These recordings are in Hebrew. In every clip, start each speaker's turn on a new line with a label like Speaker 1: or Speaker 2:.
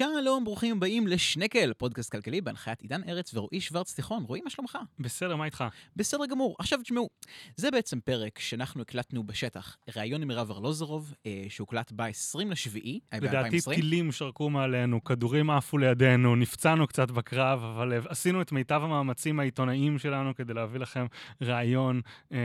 Speaker 1: שלום, ברוכים הבאים לשנקל, פודקאסט כלכלי בהנחיית עידן ארץ ורועי שוורץ תיכון. רועי, מה שלומך?
Speaker 2: בסדר, מה איתך?
Speaker 1: בסדר גמור. עכשיו תשמעו, זה בעצם פרק שאנחנו הקלטנו בשטח. ראיון עם מירב ארלוזרוב, אה, שהוקלט ב-20 לשביעי, אה,
Speaker 2: לדעתי
Speaker 1: ב-2020.
Speaker 2: טילים שרקו מעלינו, כדורים עפו לידינו, נפצענו קצת בקרב, אבל עשינו את מיטב המאמצים העיתונאיים שלנו כדי להביא לכם ראיון אה,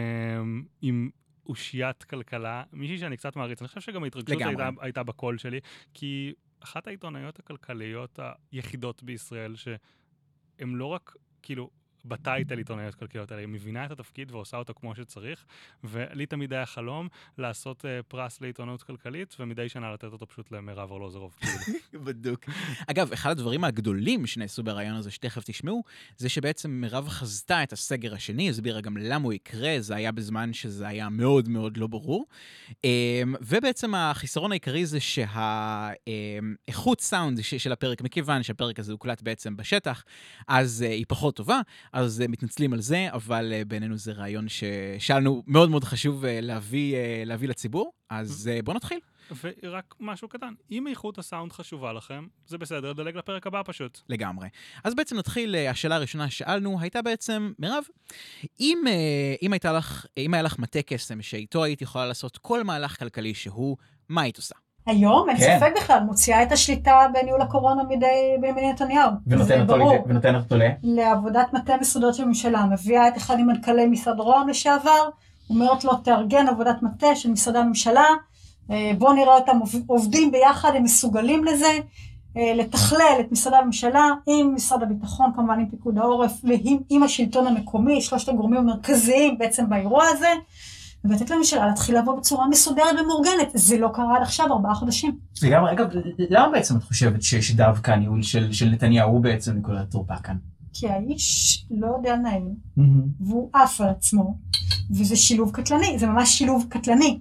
Speaker 2: עם... אושיית כלכלה, מישהי שאני קצת מעריץ, אני חושב שגם ההתרגשות. הייתה, הייתה בקול שלי, כי אחת העיתונאיות הכלכליות היחידות בישראל, שהן לא רק, כאילו, בטייטל עיתונאיות כלכליות, אלא היא מבינה את התפקיד ועושה אותו כמו שצריך, ולי תמיד היה חלום לעשות uh, פרס לעיתונות כלכלית, ומדי שנה לתת אותו פשוט למירב ארלוזרוב. כאילו.
Speaker 1: בדוק. אגב, אחד הדברים הגדולים שנעשו ברעיון הזה, שתכף תשמעו, זה שבעצם מירב חזתה את הסגר השני, הסבירה גם למה הוא יקרה, זה היה בזמן שזה היה מאוד מאוד לא ברור. אמ, ובעצם החיסרון העיקרי זה שהאיכות סאונד ש- של הפרק, מכיוון שהפרק הזה הוקלט בעצם בשטח, אז אה, היא פחות טובה, אז אה, מתנצלים על זה, אבל אה, בעינינו זה רעיון ש- שהיה לנו מאוד מאוד חשוב אה, להביא, להביא לציבור, אז בואו נתחיל.
Speaker 2: ורק משהו קטן, אם איכות הסאונד חשובה לכם, זה בסדר, לדלג לפרק הבא פשוט.
Speaker 1: לגמרי. אז בעצם נתחיל, השאלה הראשונה ששאלנו הייתה בעצם, מירב, אם, אם, לך, אם היה לך מטה קסם שאיתו היית יכולה לעשות כל מהלך כלכלי שהוא, מה היית עושה?
Speaker 3: היום, אין
Speaker 4: כן.
Speaker 3: ספק בכלל, מוציאה את השליטה בניהול הקורונה מידי בנימין נתניהו.
Speaker 4: ונותנת אותו ל...
Speaker 3: לעבודת מטה מסודרת של הממשלה, מביאה את אחד ממנכ"לי משרד רוה"מ לשעבר, אומרת לו, תארגן עבודת מטה של משרדי הממשלה, אה, בוא נראה אותם עוב- עובדים ביחד, הם מסוגלים לזה, אה, לתכלל את משרדי הממשלה עם משרד הביטחון, כמובן עם פיקוד העורף, ועם עם השלטון המקומי, שלושת הגורמים המרכזיים בעצם באירוע הזה, ולתת לממשלה להתחיל לעבוד בצורה מסודרת ומאורגנת. זה לא קרה עד עכשיו, ארבעה חודשים.
Speaker 4: לגמרי, אגב, למה בעצם את חושבת ש- שדווקא הניהול של של נתניהו הוא בעצם נקודת תורפה כאן?
Speaker 3: כי האיש לא יודע לנהל, והוא עף על עצמו, וזה שילוב קטלני, זה ממש שילוב קטלני.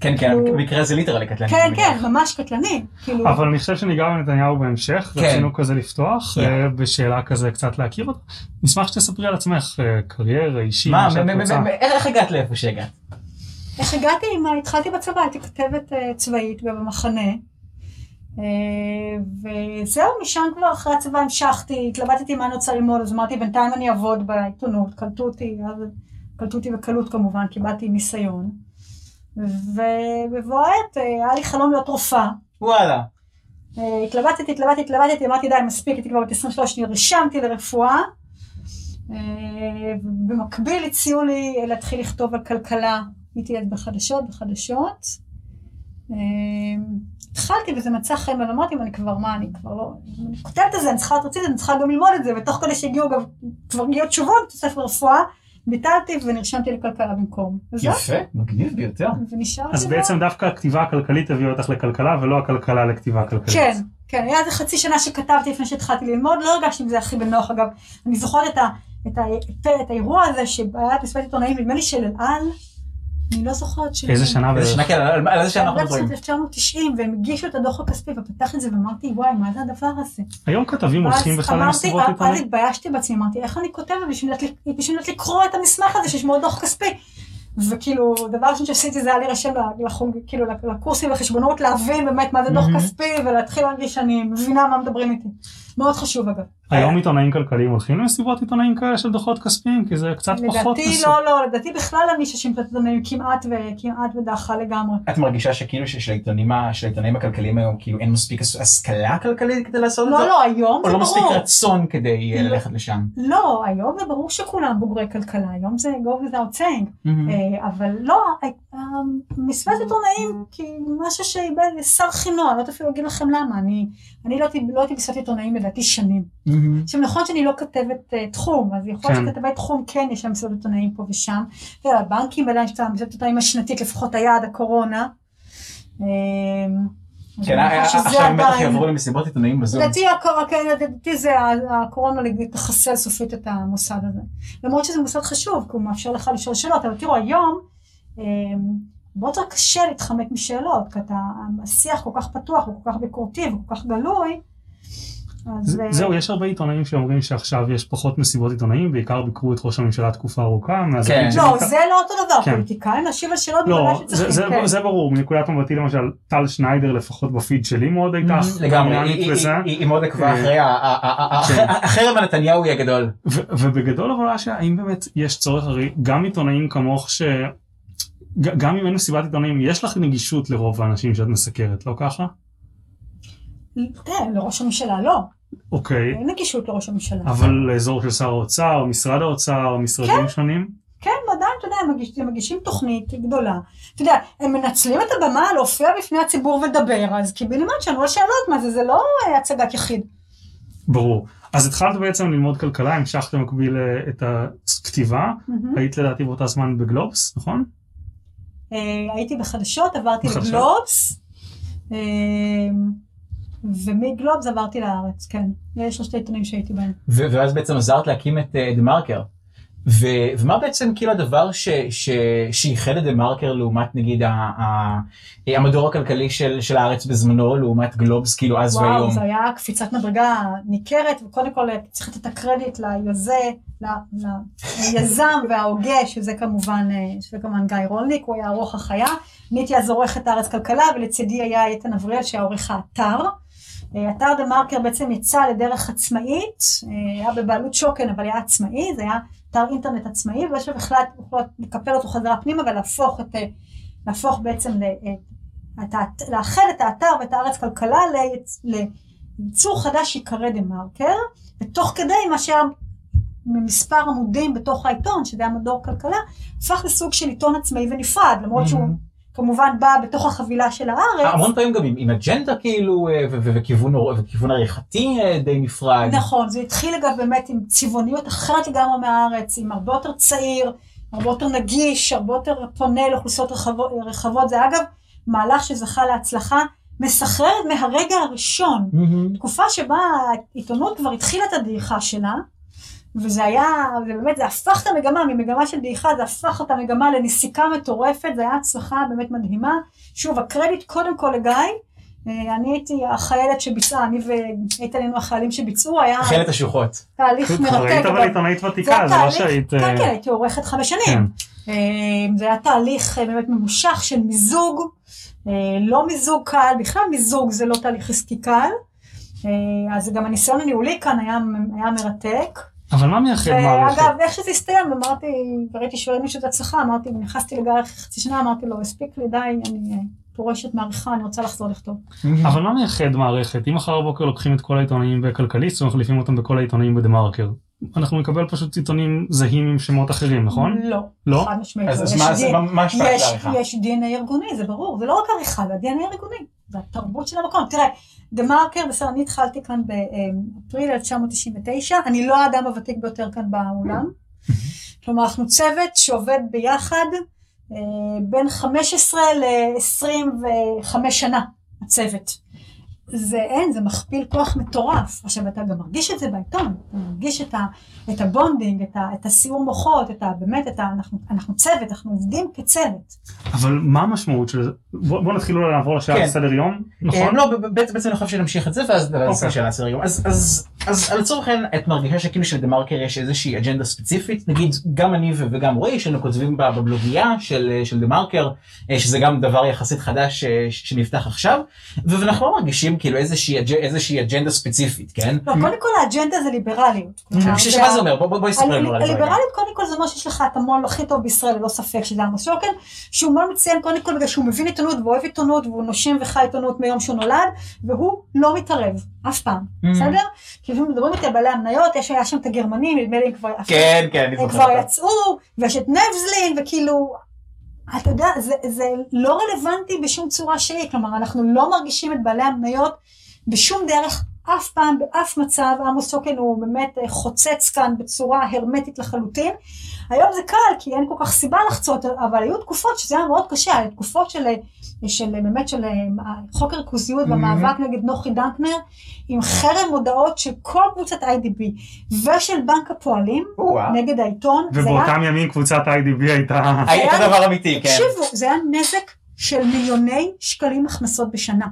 Speaker 4: כן, כן,
Speaker 3: כאילו-
Speaker 4: במקרה הזה ליטרלי קטלני.
Speaker 3: כן, כן, ממש קטלני. כאילו,
Speaker 2: אבל אני חושב שניגע בנתניהו בהמשך,
Speaker 4: כן.
Speaker 2: רצינו כזה לפתוח,
Speaker 4: כן.
Speaker 2: אה, בשאלה כזה קצת להכיר אותו. נשמח שתספרי על עצמך, אה, קריירה, אישי,
Speaker 4: מה,
Speaker 2: מה שאת
Speaker 4: מ- מ-
Speaker 2: רוצה.
Speaker 4: איך הגעת לאיפה שהגעת?
Speaker 3: איך הגעתי? מה, התחלתי בצבא, הייתי כתבת אה, צבאית במחנה. אה, וזהו, משם כבר אחרי הצבא המשכתי, התלבטתי מה אני רוצה ללמוד, אז אמרתי בינתיים אני אעבוד בעיתונות, קלטו אותי, אז קלטו אותי בקלות כמובן, קיבלתי ניסיון. ובבוא העת אה, היה לי חלום להיות רופאה.
Speaker 4: וואלה.
Speaker 3: התלבטתי, התלבטתי, התלבטתי, אמרתי די, מספיק, הייתי כבר בת 23, נרשמתי לרפואה. אה, במקביל הציעו לי להתחיל לכתוב על כלכלה, הייתי אז בחדשות, בחדשות. אה, התחלתי וזה מצא חן, אבל אמרתי, אני כבר, מה, אני כבר לא, אני כותבת את זה, אני צריכה את זה, אני צריכה גם ללמוד את זה, ותוך כדי שהגיעו גם, כבר הגיעו תשובות, תוסף לרפואה, ביטלתי ונרשמתי לכלכלה במקום.
Speaker 4: יפה, מגניב ביותר.
Speaker 3: ונשארתי.
Speaker 2: אז. בעצם דווקא הכתיבה הכלכלית הביאה אותך לכלכלה, ולא הכלכלה לכתיבה כלכלית.
Speaker 3: כן, כן, היה איזה חצי שנה שכתבתי לפני שהתחלתי ללמוד, לא הרגשתי עם זה הכי בנוח, אגב, אני זוכרת את, ה, את, ה, את האירוע הזה שהיה בסביבת עיתונאים, נדמה לי של אל על, אני לא זוכרת ש...
Speaker 2: איזה שנה
Speaker 4: איזה? שנה, כן, על על איזה שנה אנחנו מדברים?
Speaker 3: 1990, והם הגישו את הדוח הכספי, ופתחתי את זה ואמרתי, וואי, מה זה הדבר הזה?
Speaker 2: היום כתבים הולכים בכלל למסיבות
Speaker 3: אז
Speaker 2: עיתונאים.
Speaker 3: התביישתי בעצמי, אמרתי, איך אני כותבת בשביל לקרוא את המסמך הזה ששמו דוח כספי? וכאילו, דבר ראשון שעשיתי זה היה להירשם לחוג, כאילו, לקורסים בחשבונאות, להבין באמת מה זה דוח. כספי, ולהתחיל להרגיש שאני מבינה מה מדברים איתי. מאוד חשוב אגב.
Speaker 2: היום עיתונאים כלכליים הולכים למסיבות עיתונאים כאלה של דוחות כספיים, כי זה קצת פחות
Speaker 3: לדעתי. לא, לא, לדעתי בכלל הנישה של עיתונאים כמעט וכמעט ודעכה לגמרי.
Speaker 4: את מרגישה שכאילו שלעיתונאים ה- של העיתונאים הכלכליים היום כאילו אין מספיק הש- השכלה כלכלית כדי לעשות את
Speaker 3: לא,
Speaker 4: זה?
Speaker 3: לא, היום
Speaker 4: או
Speaker 3: זה
Speaker 4: לא מספיק
Speaker 3: ברור.
Speaker 4: רצון כדי אה,
Speaker 3: לא.
Speaker 4: ללכת לשם?
Speaker 3: לא, היום זה ברור שכולם בוגרי כלכלה, היום זה go without saying. אה, אבל לא, אה, מסוות עיתונאים, כי משהו שאיבד שר חינוך, אני לא יודעת אפילו להגיד לכם למה, אני אני לא הייתי לא בסביבת עיתונאים לדעתי שנים. עכשיו נכון שאני לא כתבת אה, תחום, אז יכול להיות
Speaker 2: כן.
Speaker 3: שכתבי תחום כן יש להם מסוות עיתונאים פה ושם. תראה, הבנקים עדיין יש את המסוות עיתונאים השנתית, לפחות היה עד הקורונה. אה,
Speaker 4: כן, אה, עכשיו הם בטח יעברו למסיבות עיתונאים בזום.
Speaker 3: לדעתי כן, זה הקורונה תחסל סופית את המוסד הזה. למרות שזה מוסד חשוב, כי הוא מאפשר לך לשאול שאלות, אבל תראו היום, מאוד יותר קשה להתחמק משאלות, כי אתה, השיח כל כך פתוח וכל כך ביקורתי וכל כך גלוי, אז,
Speaker 2: זהו, יש הרבה עיתונאים שאומרים שעכשיו יש פחות מסיבות עיתונאים, בעיקר ביקרו את ראש הממשלה תקופה ארוכה.
Speaker 4: כן.
Speaker 3: לא, זה לא אותו דבר,
Speaker 2: כן.
Speaker 3: פוליטיקאים להשיב על שאלות בוודאי
Speaker 2: לא,
Speaker 3: שצריכים,
Speaker 2: זה, זה,
Speaker 3: כן.
Speaker 2: זה ברור, מנקודת מבטי למשל, טל שניידר לפחות בפיד שלי מאוד הייתה
Speaker 4: לגמרי,
Speaker 2: עניינית
Speaker 4: היא-. היא- היא היא מאוד עקבה
Speaker 2: אה,
Speaker 4: אחרי
Speaker 2: כן.
Speaker 4: החרם על נתניהו הגדול.
Speaker 2: ובגדול אבל אשה, האם באמת יש צורך, הרי גם עיתונאים כמוך ש... גם אם אין מסיבת עיתונאים, יש לך נגישות לרוב האנשים שאת מסקרת, לא ככה?
Speaker 3: כן, לראש הממשלה לא,
Speaker 2: אוקיי,
Speaker 3: אין נגישות לראש הממשלה.
Speaker 2: אבל לאזור של שר האוצר, משרד האוצר, משרדים שונים?
Speaker 3: כן, עדיין, אתה יודע, הם מגיש- הם מגישים תוכנית גדולה. אתה יודע, הם מנצלים את הבמה להופיע בפני הציבור ולדבר, אז קיבינימט שאלו על שאלות, מה זה, זה לא אה, הצגת יחיד.
Speaker 2: ברור. אז התחלת בעצם ללמוד כלכלה, המשכת במקביל אה, את הכתיבה. היית לדעתי באותה זמן בגלובס, נכון?
Speaker 3: אה, הייתי בחדשות, עברתי
Speaker 2: בחדשות.
Speaker 3: לגלובס, אה, ומגלובס עברתי לארץ, כן. יש שלושת העיתונים שהייתי בהם.
Speaker 4: ואז בעצם עזרת להקים את דה מרקר. ו- ומה בעצם כאילו הדבר ש- ש- שייחד את דה מרקר לעומת נגיד ה- ה- המדור הכלכלי של, של הארץ בזמנו, לעומת גלובס כאילו אז
Speaker 3: וואו,
Speaker 4: והיום?
Speaker 3: זה היה קפיצת מדרגה ניכרת, וקודם כל צריך לתת את הקרדיט ליוזה, ל- ליזם וההוגה, שזה כמובן, אה, שזה כמובן גיא רולניק, הוא היה ערוך החיה. אני הייתי אז עורכת הארץ כלכלה, ולצידי היה איתן אבריאל שהיה עורך האתר. אה, אתר דה מרקר בעצם יצא לדרך עצמאית, אה, היה בבעלות שוקן, אבל היה עצמאי, זה היה אתר אינטרנט עצמאי, ובעצם החלט הוחלט לקפל אותו חזרה פנימה ולהפוך את, אה, להפוך בעצם, אה, לאחד את האתר ואת הארץ כלכלה ליצ- ליצור חדש שיקרא דה מרקר, ותוך כדי מה שהיה ממספר עמודים בתוך העיתון, שזה היה מדור כלכלה, הפך לסוג של עיתון עצמאי ונפרד, למרות שהוא כמובן בא בתוך החבילה של הארץ.
Speaker 4: המון פעמים גם עם, עם אג'נדה כאילו אה, וכיוון, עריכתי אה, די נפרד.
Speaker 3: נכון, זה התחיל אגב באמת עם צבעוניות אחרת לגמרי מהארץ, עם הרבה יותר צעיר, הרבה יותר נגיש, הרבה יותר פונה לאוכלוסיות רחבות, רחבות. זה אגב מהלך שזכה להצלחה מסחררת מהרגע הראשון.
Speaker 4: מהמם.
Speaker 3: תקופה שבה העיתונות כבר התחילה את הדעיכה שלה, וזה היה, זה באמת, זה הפך את המגמה, ממגמה של דעיכה, זה הפך את המגמה לנסיקה מטורפת, זה היה הצלחה באמת מדהימה. שוב, הקרדיט קודם כל לגיא. אה, אני הייתי החיילת שביצעה, אני ואיתן היינו החיילים שביצעו, היה
Speaker 4: חיילת השוחות.
Speaker 3: תהליך מרתק.
Speaker 2: היית אבל. עיתונאית ותיקה, זה לא שהיית... אה,
Speaker 3: כן, כן, הייתי עורכת חמש
Speaker 2: כן.
Speaker 3: שנים. אה, זה היה תהליך באמת ממושך של מיזוג, לא מיזוג קל, בכלל מיזוג זה לא תהליך עסקי קל. אז גם הניסיון הניהולי כאן היה, היה מרתק.
Speaker 2: אבל מה מייחד מערכת?
Speaker 3: ואגב, איך שזה הסתיים, אמרתי, וראיתי שראינו שזה הצלחה, אמרתי, ונכנסתי לגיא אחרי חצי שנה, אמרתי לו, הספיק לי, די, אני פורשת מעריכה, אני רוצה לחזור לכתוב.
Speaker 2: אבל מה מייחד מערכת? אם מחר בבוקר לוקחים את כל העיתונאים בכלכליסט ומחליפים אותם בכל העיתונאים בדה מרקר, אנחנו נקבל פשוט עיתונים זהים עם שמות אחרים, נכון?
Speaker 3: לא.
Speaker 2: לא?
Speaker 3: חד משמעית.
Speaker 4: אז
Speaker 3: לא.
Speaker 4: מה השפעת
Speaker 3: יש,
Speaker 4: לעריכה?
Speaker 3: יש DNA ארגוני, זה ברור, זה לא רק עריכה, זה ה-DNA הארגוני, זה התרבות של המקום. תראה, דה מרקר, בסדר, אני התחלתי כאן באפריל 1999, אני לא האדם הוותיק ביותר כאן באולם. כלומר, אנחנו צוות שעובד ביחד אה, בין 15 ל-25 שנה, הצוות. זה אין, זה מכפיל כוח מטורף. עכשיו, אתה גם מרגיש את זה בעיתון, אתה מרגיש את, ה, את ה bonding, את, ה, את הסיעור מוחות, את ה, באמת, את ה, אנחנו, אנחנו צוות, אנחנו עובדים כצוות.
Speaker 2: אבל מה המשמעות של זה? בוא בוא נתחיל אולי לעבור לשאלה
Speaker 4: כן.
Speaker 2: לסדר יום,
Speaker 4: אה,
Speaker 2: נכון?
Speaker 4: לא, ב- בעצם בעצם אני חושב שנמשיך את זה ואז
Speaker 2: אוקיי.
Speaker 4: השאלה לסדר יום. אז- אז אז על לצורך העניין את מרגישה שכאילו שלדה מרקר יש איזושהי אג'נדה ספציפית נגיד גם אני וגם רועי שאנו כותבים בבלוגייה של של דה מרקר אה, שזה גם דבר יחסית חדש אה, שנפתח עכשיו ואנחנו לא מרגישים כאילו איזושהי אג'- איזושהי אג'נדה ספציפית כן?
Speaker 3: לא, קודם כל האג'נדה זה ליברליות. כלומר,
Speaker 4: ש-
Speaker 3: זה
Speaker 4: אומר? בוא- בוא- בואי ספרי לנו על זה רגע.
Speaker 3: הליברליות קודם כל זה אומר שיש לך את המו"ל הכי טוב בישראל, ללא ספק, שזה עמוס שוקן, שהוא מו"ל מצוין קודם כל בגלל שהוא מבין עיתונות ואוהב עיתונות, והוא נושם וחי עיתונות מיום שהוא נולד, והוא לא מתערב, אף פעם,
Speaker 4: Mm.
Speaker 3: בסדר? כי לפעמים מדברים איתי על בעלי המניות, יש היה שם את הגרמנים, נדמה לי הם כבר...
Speaker 4: כן כן אני
Speaker 3: הם
Speaker 4: זוכר.
Speaker 3: כבר
Speaker 4: אותה.
Speaker 3: יצאו, ויש את נבזלין, וכאילו, אתה יודע, זה, זה לא רלוונטי בשום צורה שהיא, כלומר, אנחנו לא מרגישים את בעלי המניות בשום דרך, אף פעם, באף מצב, עמוס שוקן הוא באמת אה, חוצץ כאן בצורה הרמטית לחלוטין. היום זה קל, כי אין כל כך סיבה לחצות, אבל היו תקופות שזה היה מאוד קשה, היו תקופות של, של באמת של אה, חוק הריכוזיות והמאבק נגד נוחי דנקנר, עם חרם מודעות של כל קבוצת IDB ושל בנק הפועלים. נגד העיתון, זה היה,
Speaker 2: ובאותם ימים קבוצת IDB הייתה...
Speaker 4: היית דבר אמיתי כן.
Speaker 3: תקשיבו, זה היה נזק של מיליוני שקלים הכנסות בשנה.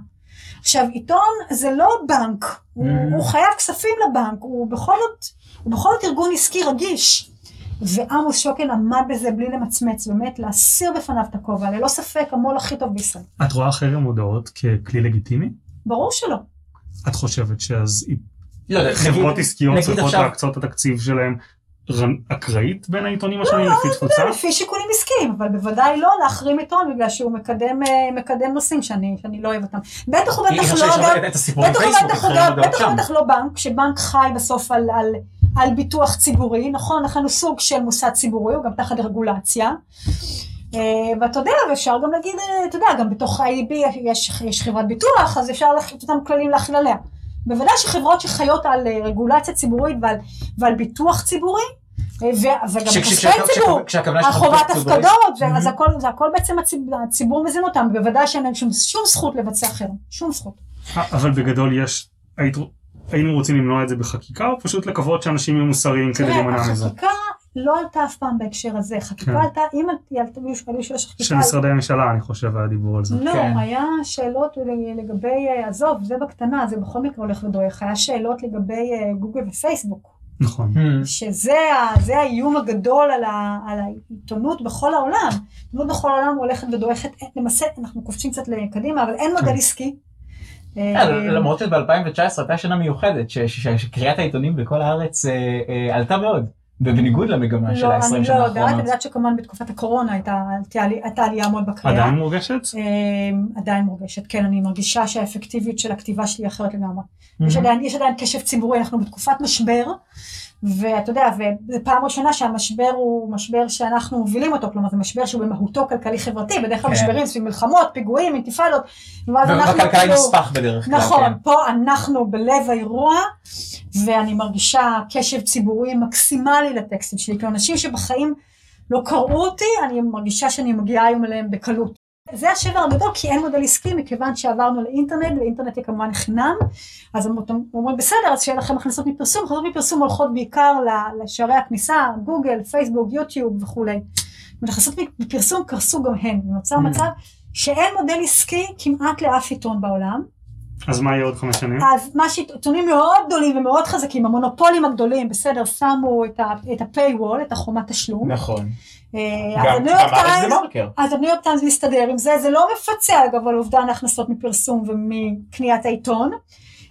Speaker 3: עכשיו, עיתון זה לא בנק, הוא,
Speaker 4: Mhm.
Speaker 3: הוא חייב כספים לבנק, הוא בכל זאת, הוא בכל זאת ארגון עסקי רגיש. ועמוס שוקן עמד בזה בלי למצמץ, באמת להסיר בפניו את הכובע, ללא ספק המו"ל הכי טוב בישראל.
Speaker 2: את רואה חרם מודעות ככלי לגיטימי?
Speaker 3: ברור שלא.
Speaker 2: את חושבת שאז
Speaker 4: לא
Speaker 2: חברות
Speaker 4: נגיד-
Speaker 2: עסקיות
Speaker 4: נגיד
Speaker 2: צריכות
Speaker 4: עכשיו-
Speaker 2: להקצות את התקציב שלהם אקראית בין העיתונים השונים לפי תפוצה?
Speaker 3: לפי שיקולים עסקיים, אבל בוודאי לא להחרים עיתון בגלל שהוא מקדם, אה, מקדם נושאים שאני, שאני לא אוהב אותם. בטח ובטח לא, בטח. ובטח לא בנק, שבנק חי בסוף על, על, על ביטוח ציבורי, נכון, לכן הוא סוג של מוסד ציבורי, הוא גם תחת רגולציה. אה, ואתה יודע, ואפשר גם להגיד, אה, אתה יודע, גם בתוך ה-IB יש, יש חברת ביטוח, אז אפשר להכ- את אותם כללים להכיל עליה. בוודאי שחברות שחיות על אה, רגולציה ציבורית ועל, ועל ביטוח ציבורי, ו- וגם כספי ציבור, החובת
Speaker 4: ביטוח ציבורי-
Speaker 3: הפקדות, זה-. אז הכל, זה הכל בעצם הציבור, הציבור מזין אותם, בוודאי שאין להם שום, שום זכות לבצע חרם, שום זכות.
Speaker 2: אבל בגדול יש, היית- היינו רוצים למנוע את זה בחקיקה, או פשוט לקוות שאנשים יהיו מוסריים כדי להימנע מזה?
Speaker 3: החקיקה לא עלתה אף פעם בהקשר הזה, חקיקה
Speaker 2: כן.
Speaker 3: עלתה, אם היו שאלה של
Speaker 2: של
Speaker 3: חקיקה,
Speaker 2: משרדי הממשלה, אני חושב, היה דיבור על זה.
Speaker 3: לא,
Speaker 4: כן.
Speaker 3: היה שאלות לגבי, אה, עזוב, זה בקטנה, זה בכל מקרה הולך ודועך, היה שאלות לגבי אה, גוגל ופייסבוק,
Speaker 2: נכון.
Speaker 4: Hmm.
Speaker 3: שזה האיום הגדול על, ה, על העיתונות בכל העולם. העיתונות בכל העולם הולכת ודועכת, למעשה אנחנו קופצים קצת לקדימה, אבל אין מודל
Speaker 2: כן.
Speaker 3: עסקי.
Speaker 4: אה,
Speaker 3: אה,
Speaker 4: למרות שב-2019 הייתה שנה מיוחדת, ש- ש- שקריאת העיתונים בכל הארץ אה, עלתה מאוד, ובניגוד למגמה של
Speaker 3: לא,
Speaker 4: ה-20
Speaker 3: אני
Speaker 4: שנה
Speaker 3: לא יודעת, אני
Speaker 4: האחרונות.
Speaker 3: יודעת שכמובן בתקופת הקורונה הייתה הייתה עלי- הייתה עלייה מאוד בקריאה.
Speaker 2: עדיין מורגשת?
Speaker 3: עדיין מורגשת, כן, אני מרגישה שהאפקטיביות של הכתיבה שלי אחרת לגמרי. יש עדיין קשב ציבורי, אנחנו בתקופת משבר, ואתה יודע, וזו פעם ראשונה שהמשבר הוא משבר שאנחנו מובילים אותו, כלומר זה משבר שהוא במהותו כלכלי-חברתי, בדרך כלל
Speaker 4: כן.
Speaker 3: משברים סביב מלחמות, פיגועים, אינתיפאדות, ואז אנחנו
Speaker 4: ובכלכלה היא
Speaker 3: כאילו-
Speaker 4: נספח בדרך כלל,
Speaker 3: נכון,
Speaker 4: כן.
Speaker 3: פה אנחנו בלב האירוע, ואני מרגישה קשב ציבורי מקסימלי לטקסטים שלי, כאילו אנשים שבחיים לא קראו אותי, אני מרגישה שאני מגיעה היום אליהם בקלות. זה השבר הגדול, כי אין מודל עסקי, מכיוון שעברנו לאינטרנט, ואינטרנט היא כמובן חינם, אז הם אומרים, בסדר, אז שיהיה לכם הכנסות מפרסום, הכנסות מפרסום הולכות בעיקר לשערי הכניסה, גוגל, פייסבוק, יוטיוב וכולי. הכנסות מפרסום קרסו גם הן, ונוצר
Speaker 4: Mm.
Speaker 3: מצב שאין מודל עסקי כמעט לאף עיתון בעולם.
Speaker 2: אז מה יהיה עוד חמש שנים?
Speaker 3: אז מה שעיתונים מאוד גדולים ומאוד חזקים, המונופולים הגדולים, בסדר, שמו את ה-paywall, את החומת תשלום.
Speaker 4: נכון.
Speaker 3: אה, אז הניו יורק טיימס- מסתדר עם זה, זה לא מפצה אגב על אובדן ההכנסות מפרסום ומקניית העיתון,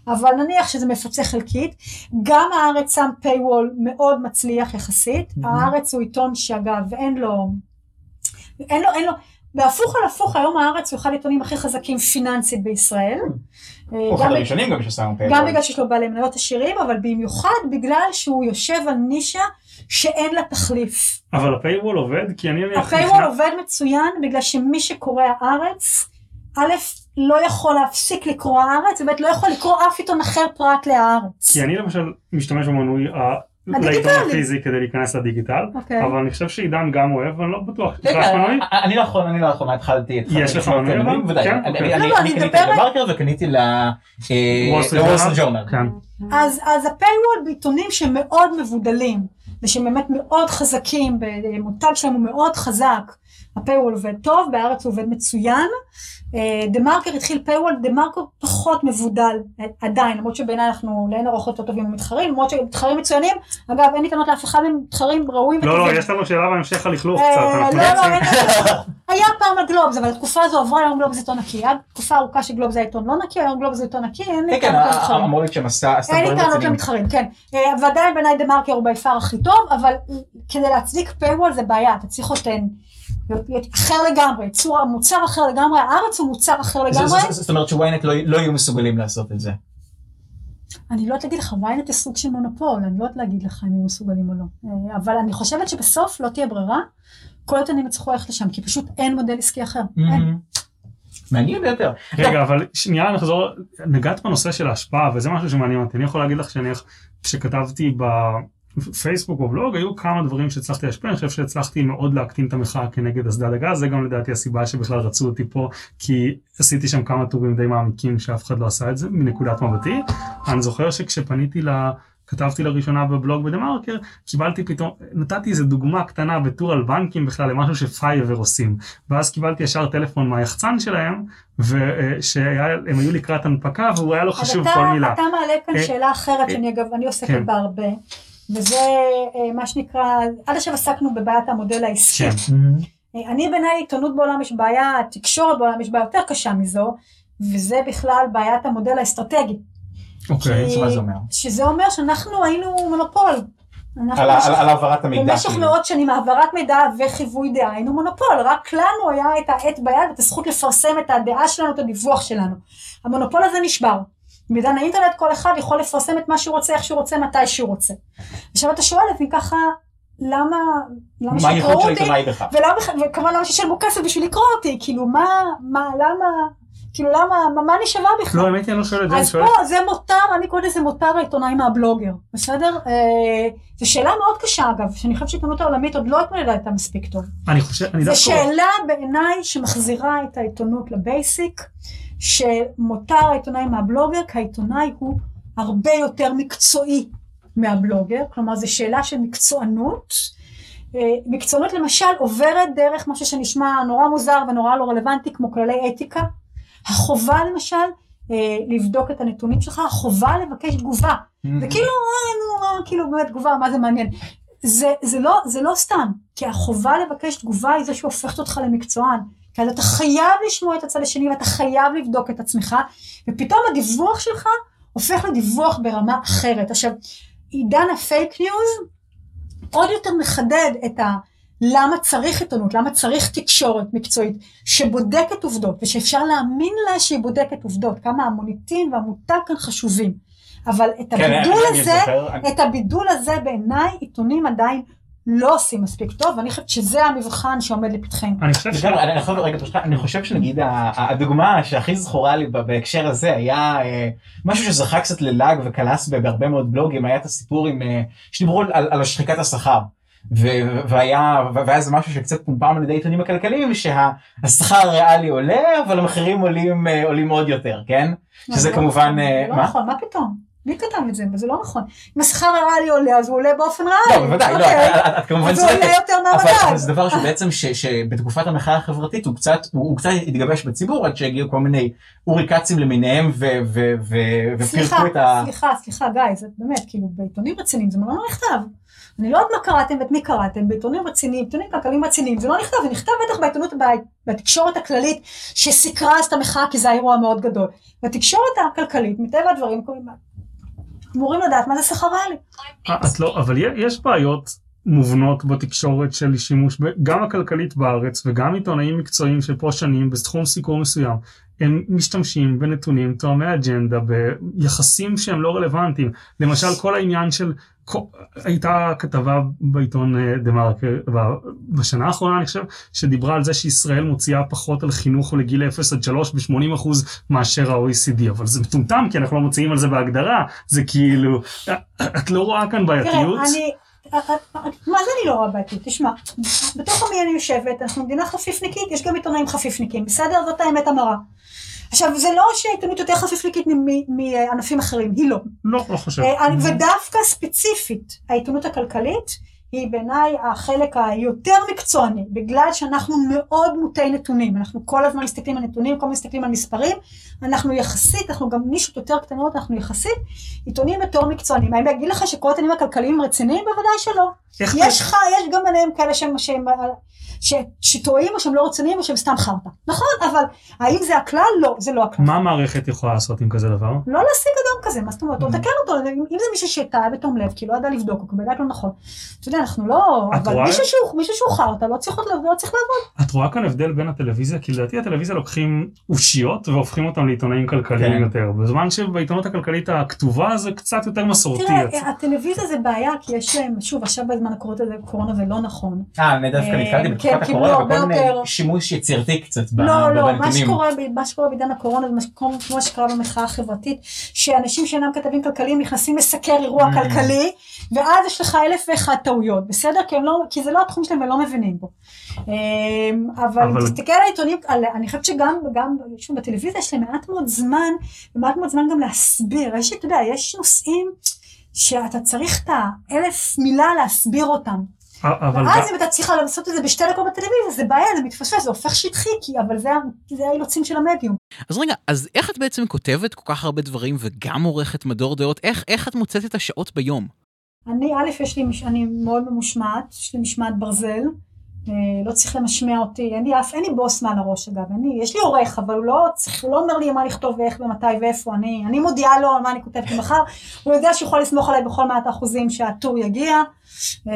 Speaker 3: אבל נניח שזה מפצה חלקית. גם הארץ שם paywall מאוד מצליח יחסית. הארץ הוא עיתון שאגב אין לו, אין לו, אין לו, בהפוך על הפוך היום הארץ הוא אחד העיתונים הכי חזקים פיננסית בישראל. אה,
Speaker 4: אחד הראשונים גם ששמו paywall.
Speaker 3: גם בגלל שיש לו בעלי מניות עשירים, אבל במיוחד בגלל שהוא יושב על נישה שאין לה תחליף.
Speaker 2: אבל ה paywall עובד? כי אני...
Speaker 3: ה paywall עובד מצוין בגלל שמי שקורא הארץ, א', לא יכול להפסיק לקרוא הארץ, וב', לא יכול לקרוא אף עיתון אחר פרט להארץ.
Speaker 2: כי אני למשל משתמש במנוי. לעיתון הפיזי כדי להיכנס לדיגיטל,
Speaker 3: אוקיי.
Speaker 2: אבל אני חושב שעידן גם אוהב, ואני לא בטוח.
Speaker 4: רגע,
Speaker 2: יש לך מנוי?
Speaker 4: אני לאחרונה, אני לאחרונה התחלתי את
Speaker 2: יש לך מנוי אבל?
Speaker 4: ודאי.
Speaker 2: כן,
Speaker 4: אני-
Speaker 2: אוקיי.
Speaker 4: אני-
Speaker 3: לא, לא,
Speaker 4: אני
Speaker 3: אני
Speaker 4: קניתי
Speaker 3: לדה
Speaker 4: מרקר וקניתי
Speaker 2: Wall Street
Speaker 4: ל Wall
Speaker 2: Journal?
Speaker 4: Street Journal.
Speaker 2: כן.
Speaker 3: אז, ה paywall בעיתונים שמאוד מבודלים, ושהם באמת מאוד חזקים, המותג שלהם הוא מאוד חזק, ה paywall עובד טוב, בארץ הוא עובד מצוין. דה מרקר התחיל paywall, דה מרקר פחות מבודל אה, עדיין, למרות שבעיניי אנחנו לאין ערוך יותר טובים ממתחרים, למרות שהם מתחרים מצוינים, אגב אין לי טענות לאף אחד מהם מתחרים ראויים
Speaker 2: לא, לא. יש לנו שאלה בהמשך על לכלוך
Speaker 3: אה,
Speaker 2: קצת.
Speaker 3: לא, לא, היה פעם הגלובס, אבל התקופה הזו עברה, היום גלובס עיתון נקי. היה תקופה ארוכה שגלובס היה עיתון לא נקי, היום גלובס עיתון נקי, אין לי
Speaker 4: כן, כן,
Speaker 3: טענות למתחרים. אין לי טענות. למתחרים, כן. אה, ועדיין בעיניי דה מרקר הוא בפער הכי טוב, אבל כדי להצדיק paywall זה בעיה, אתה צריך אותן אחר לגמרי, צור, מוצר אחר לגמרי, הארץ הוא מוצר אחר לגמרי.
Speaker 4: זה- זה- זאת אומרת ש ynet לא לא יהיו מסוגלים לעשות את זה.
Speaker 3: אני לא יודעת להגיד לך, ynet זה סוג של מונופול, אני לא יודעת להגיד לך אם הם מסוגלים או לא. אה, אבל אני חושבת שבסוף לא תהיה ברירה, כל העיתונים יצטרכו ללכת לשם, כי פשוט אין מודל עסקי אחר. אין.
Speaker 4: מעניין ביותר.
Speaker 2: רגע, אבל שנייה נחזור, נגעת בנושא של ההשפעה, וזה משהו שמעניין אותי. אני יכול להגיד לך שאני, כשכתבתי בפייסבוק או בלוג, היו כמה דברים שהצלחתי להשפיע, אני חושב שהצלחתי מאוד להקטין את המחאה כנגד אסדת הגז, זה גם לדעתי הסיבה שבכלל רצו אותי פה, כי עשיתי שם כמה טורים די מעמיקים שאף אחד לא עשה את זה, מנקודת מבטי. אני זוכר שכשפניתי ל... כתבתי לראשונה בבלוג בדה מרקר, קיבלתי פתאום, נתתי איזה דוגמה קטנה בטור על בנקים בכלל למשהו שפייבר עושים. ואז קיבלתי ישר טלפון מהיחצן שלהם, ושהם היו לקראת הנפקה והוא היה לו חשוב
Speaker 3: אתה,
Speaker 2: כל מילה.
Speaker 3: אתה מעלה כאן
Speaker 2: אה,
Speaker 3: שאלה אחרת,
Speaker 2: אה,
Speaker 3: שאני אגב, אני עוסקת
Speaker 2: כן.
Speaker 3: בה הרבה, וזה אה, מה שנקרא, עד עכשיו עסקנו בבעיית המודל העסקי.
Speaker 2: כן.
Speaker 3: אה, אני בעיניי עיתונות בעולם יש בעיה, תקשורת בעולם יש בעיה יותר קשה מזו, וזה בכלל בעיית המודל האסטרטגי.
Speaker 2: אוקיי.
Speaker 3: כי-
Speaker 4: מה זה אומר?
Speaker 3: שזה אומר שאנחנו היינו מונופול. אנחנו
Speaker 4: על
Speaker 3: במשך-
Speaker 4: על על העברת המידע.
Speaker 3: במשך
Speaker 4: כאילו.
Speaker 3: מאות שנים העברת מידע וחיווי דעה היינו מונופול, רק לנו היה את העט ביד ואת הזכות לפרסם את הדעה שלנו, את הדיווח שלנו. המונופול הזה נשבר. בעידן האינטרנט כל אחד יכול לפרסם את מה שהוא רוצה, איך שהוא רוצה, מתי שהוא רוצה. עכשיו אתה שואל את מי ככה, למה, למה
Speaker 4: מה
Speaker 3: שיקראו אותי? ולמה, וכמובן למה שישלמו כסף בשביל לקרוא אותי, כאילו מה, מה, למה, כאילו למה, מה, אני שווה בכלל?
Speaker 2: לא, האמת היא אני לא שואל את זה, אני
Speaker 3: אז
Speaker 2: שואל...
Speaker 3: פה זה מותר, אני קוראת לזה מותר העיתונאי מהבלוגר, בסדר? אה, זו שאלה מאוד קשה אגב, שאני חושבת שהעיתונות העולמית עוד לא התמודדה איתה מספיק טוב.
Speaker 2: אני חושב, אני
Speaker 3: זו
Speaker 2: דווקא...
Speaker 3: שאלה בעיניי שמחזירה את העיתונות לבייסיק, שמותר העיתונאי מהבלוגר, כי העיתונאי הוא הרבה יותר מקצועי מהבלוגר, כלומר זו שאלה של מקצוענות. אה, מקצוענות למשל עוברת דרך משהו שנשמע נורא מוזר ונורא לא רלוונטי כמו כללי אתיקה. החובה למשל אה, לבדוק את הנתונים שלך, החובה לבקש תגובה. זה כאילו, אה, נו, אה, כאילו באמת תגובה, מה זה מעניין. זה, זה, לא, זה לא סתם, כי החובה לבקש תגובה היא זו שהופכת אותך למקצוען. כי אז אתה חייב לשמוע את הצד השני ואתה חייב לבדוק את עצמך, ופתאום הדיווח שלך הופך לדיווח ברמה אחרת. עכשיו, עידן ה fake news עוד יותר מחדד את ה... למה צריך עיתונות, למה צריך תקשורת מקצועית שבודקת עובדות ושאפשר להאמין לה שהיא בודקת עובדות, כמה המוניטין והמותג כאן חשובים. אבל את
Speaker 4: כן,
Speaker 3: הבידול
Speaker 4: אני
Speaker 3: הזה,
Speaker 4: זוכר, אני-
Speaker 3: את הבידול הזה בעיניי עיתונים עדיין לא עושים מספיק טוב, ואני חושבת שזה המבחן שעומד לפתחנו.
Speaker 2: אני חושב ש...
Speaker 4: אני יכול רגע ברשותך, אני חושב שנגיד הדוגמה שהכי זכורה לי בהקשר הזה היה אה, משהו שזכה קצת ללעג וקלס בהרבה מאוד בלוגים היה את הסיפור עם אה, שדיברו על, על שחיקת השכר. ו- והיה והיה זה משהו שקצת פומפם על ידי העיתונים הכלכליים שהשכר הריאלי עולה אבל המחירים עולים אה, עולים עוד יותר כן שזה
Speaker 3: זה לא
Speaker 4: כמובן,
Speaker 3: נכון,
Speaker 4: אה,
Speaker 3: לא
Speaker 4: מה?
Speaker 3: נכון, מה פתאום? מי כתב את זה? זה לא נכון. אם השכר הריאלי עולה, אז הוא עולה באופן ריאלי.
Speaker 4: לא בוודאי לא
Speaker 3: אוקיי.
Speaker 4: את- כמובן
Speaker 3: אז הוא עולה
Speaker 4: צודקת
Speaker 3: יותר
Speaker 4: אבל אבל
Speaker 3: מהמדד.
Speaker 4: זה דבר שבעצם שבתקופת המחאה החברתית הוא קצת הוא, קצת התגבש בציבור עד שהגיעו כל מיני למיניהם ו, ו,
Speaker 3: סליחה,
Speaker 4: ופירקו את ה...
Speaker 3: סליחה, סליחה, גיא, זה באמת, כאילו, בעיתונים רציניים זה לא נכתב. אני לא יודעת מה קראתם ואת מי קראתם, בעיתונים רציניים, עיתונים כלכליים רציניים, זה לא נכתב, זה נכתב בטח בעיתונות, בתקשורת הכללית שסיקרה אז את המחאה כי זה היה אירוע מאוד גדול. בתקשורת הכלכלית, מטבע הדברים, אמורים לדעת מה זה שכר ריאלי.
Speaker 2: אה, את לא, אבל יש בעיות מובנות בתקשורת של שימוש, גם הכלכלית בארץ וגם עיתונאים מקצועיים שפה שנים בסכום סיקור מסוים, הם משתמשים בנתונים תואמי אג'נדה ביחסים שהם לא רלוונטיים. למשל כל העניין של, הייתה כתבה בעיתון אה, דה מרקר בשנה האחרונה אני חושב, שדיברה על זה שישראל מוציאה פחות על חינוך לגיל 0 עד 3 ב-80% מאשר ה-OECD, אבל זה מטומטם כי אנחנו לא מוציאים על זה בהגדרה, זה כאילו, את לא רואה כאן בעייתיות?
Speaker 3: תראה, אני, מה זה אני לא רואה בעייתיות? תשמע, בתוך עמי אני יושבת, אנחנו מדינה חפיפניקית, יש גם עיתונאים חפיפניקים, בסדר? זאת האמת המרה. עכשיו, זה לא שהעיתונות יותר מ- מענפים אחרים, היא לא.
Speaker 2: לא, לא חושב.
Speaker 3: אה, ודווקא ספציפית, העיתונות הכלכלית היא בעיניי החלק היותר מקצועני, בגלל שאנחנו מאוד מוטי נתונים, אנחנו כל הזמן מסתכלים על נתונים, כל הזמן מסתכלים על מספרים, אנחנו יחסית, אנחנו גם נישות יותר קטנות, אנחנו יחסית עיתונים יותר מקצוענים. האם להגיד לך שכל העיתונים הכלכליים רציניים? בוודאי שלא. יש לך, יש גם ביניהם כאלה שהם, שהם, ש- שטועים או שהם לא רציניים או שהם סתם חרטא. נכון, אבל האם זה הכלל? לא, זה לא הכלל.
Speaker 2: מה המערכת יכולה לעשות עם כזה דבר?
Speaker 3: לא להשיג אדם כזה, מה זאת אומרת? או
Speaker 2: Mm.
Speaker 3: לתקן אותו, אם זה מישהו שטעה בתום לב, כי לא ידע לבדוק, כי בדק לא נכון. אתה יודע, אנחנו לא... אבל
Speaker 2: רואה?
Speaker 3: מישהו שהוא- מישהו שהוא חרטא, לא צריך לא צריך לעבוד.
Speaker 2: את רואה כאן הבדל בין הטלוויזיה? כי לדעתי הטלוויזיה לוקחים אושיות והופכים אותם לעיתונאים כלכליים
Speaker 4: כן.
Speaker 2: יותר. בזמן שבעיתונות הכלכלית הכתובה זה קצת יותר מסורתי.
Speaker 3: תראה, הטלוויזיה זה בעיה, כי יש להם, שוב, עכשיו בזמן הקורונה זה לא נכון.
Speaker 4: אה, אני דווקא
Speaker 3: אה,
Speaker 4: נתקלתי
Speaker 3: כן,
Speaker 4: בתקופת הקורונה
Speaker 3: הרבה
Speaker 4: בכל מיני
Speaker 3: יותר-
Speaker 4: שימוש יצירתי קצת ב-
Speaker 3: לא, לא, מה
Speaker 4: בנתונים.
Speaker 3: שקורה, ב- מה שקורה בעידן הקורונה, זה כמו שקרה במחאה החברתית, שאנשים שאינם כתבים כלכליים נכנסים לסקר אירוע
Speaker 4: Mm.
Speaker 3: כלכלי, ואז יש לך אלף ואחת טעויות, בסדר? כי, הם לא, כי זה לא התחום שלהם ולא מבינים בו. אמ, אבל,
Speaker 2: אבל-.
Speaker 3: תסתכל על העיתונים, על, אני חושבת שגם גם, שוב, בטלוויזיה יש להם מעט מאוד זמן, ומעט מאוד זמן גם להסביר. יש, אתה יודע, יש נושאים, שאתה צריך את האלף מילה להסביר אותם.
Speaker 2: אבל
Speaker 3: ואז אם אתה צריך לעשות את זה בשתי דקות בטלוויזיה, זה בעיה, זה מתפספס, זה הופך שטחי, כי, אבל זה, זה האילוצים של המדיום.
Speaker 1: אז רגע, אז איך את בעצם כותבת כל כך הרבה דברים וגם עורכת מדור דעות? איך, איך את מוצאת את השעות ביום?
Speaker 3: אני, א', יש לי, אני מאוד ממושמעת, יש לי משמעת ברזל, אה, לא צריך למשמע אותי, אין לי אף, אין לי בוס מעל הראש אגב, אני, יש לי עורך, אבל הוא לא צריך, הוא לא אומר לי מה לכתוב ואיך ומתי ואיפה, אני, אני מודיעה לו על מה אני כותבת מחר, הוא יודע שהוא יכול לסמוך עליי בכל מעט האחוזים שהטור יגיע, אה,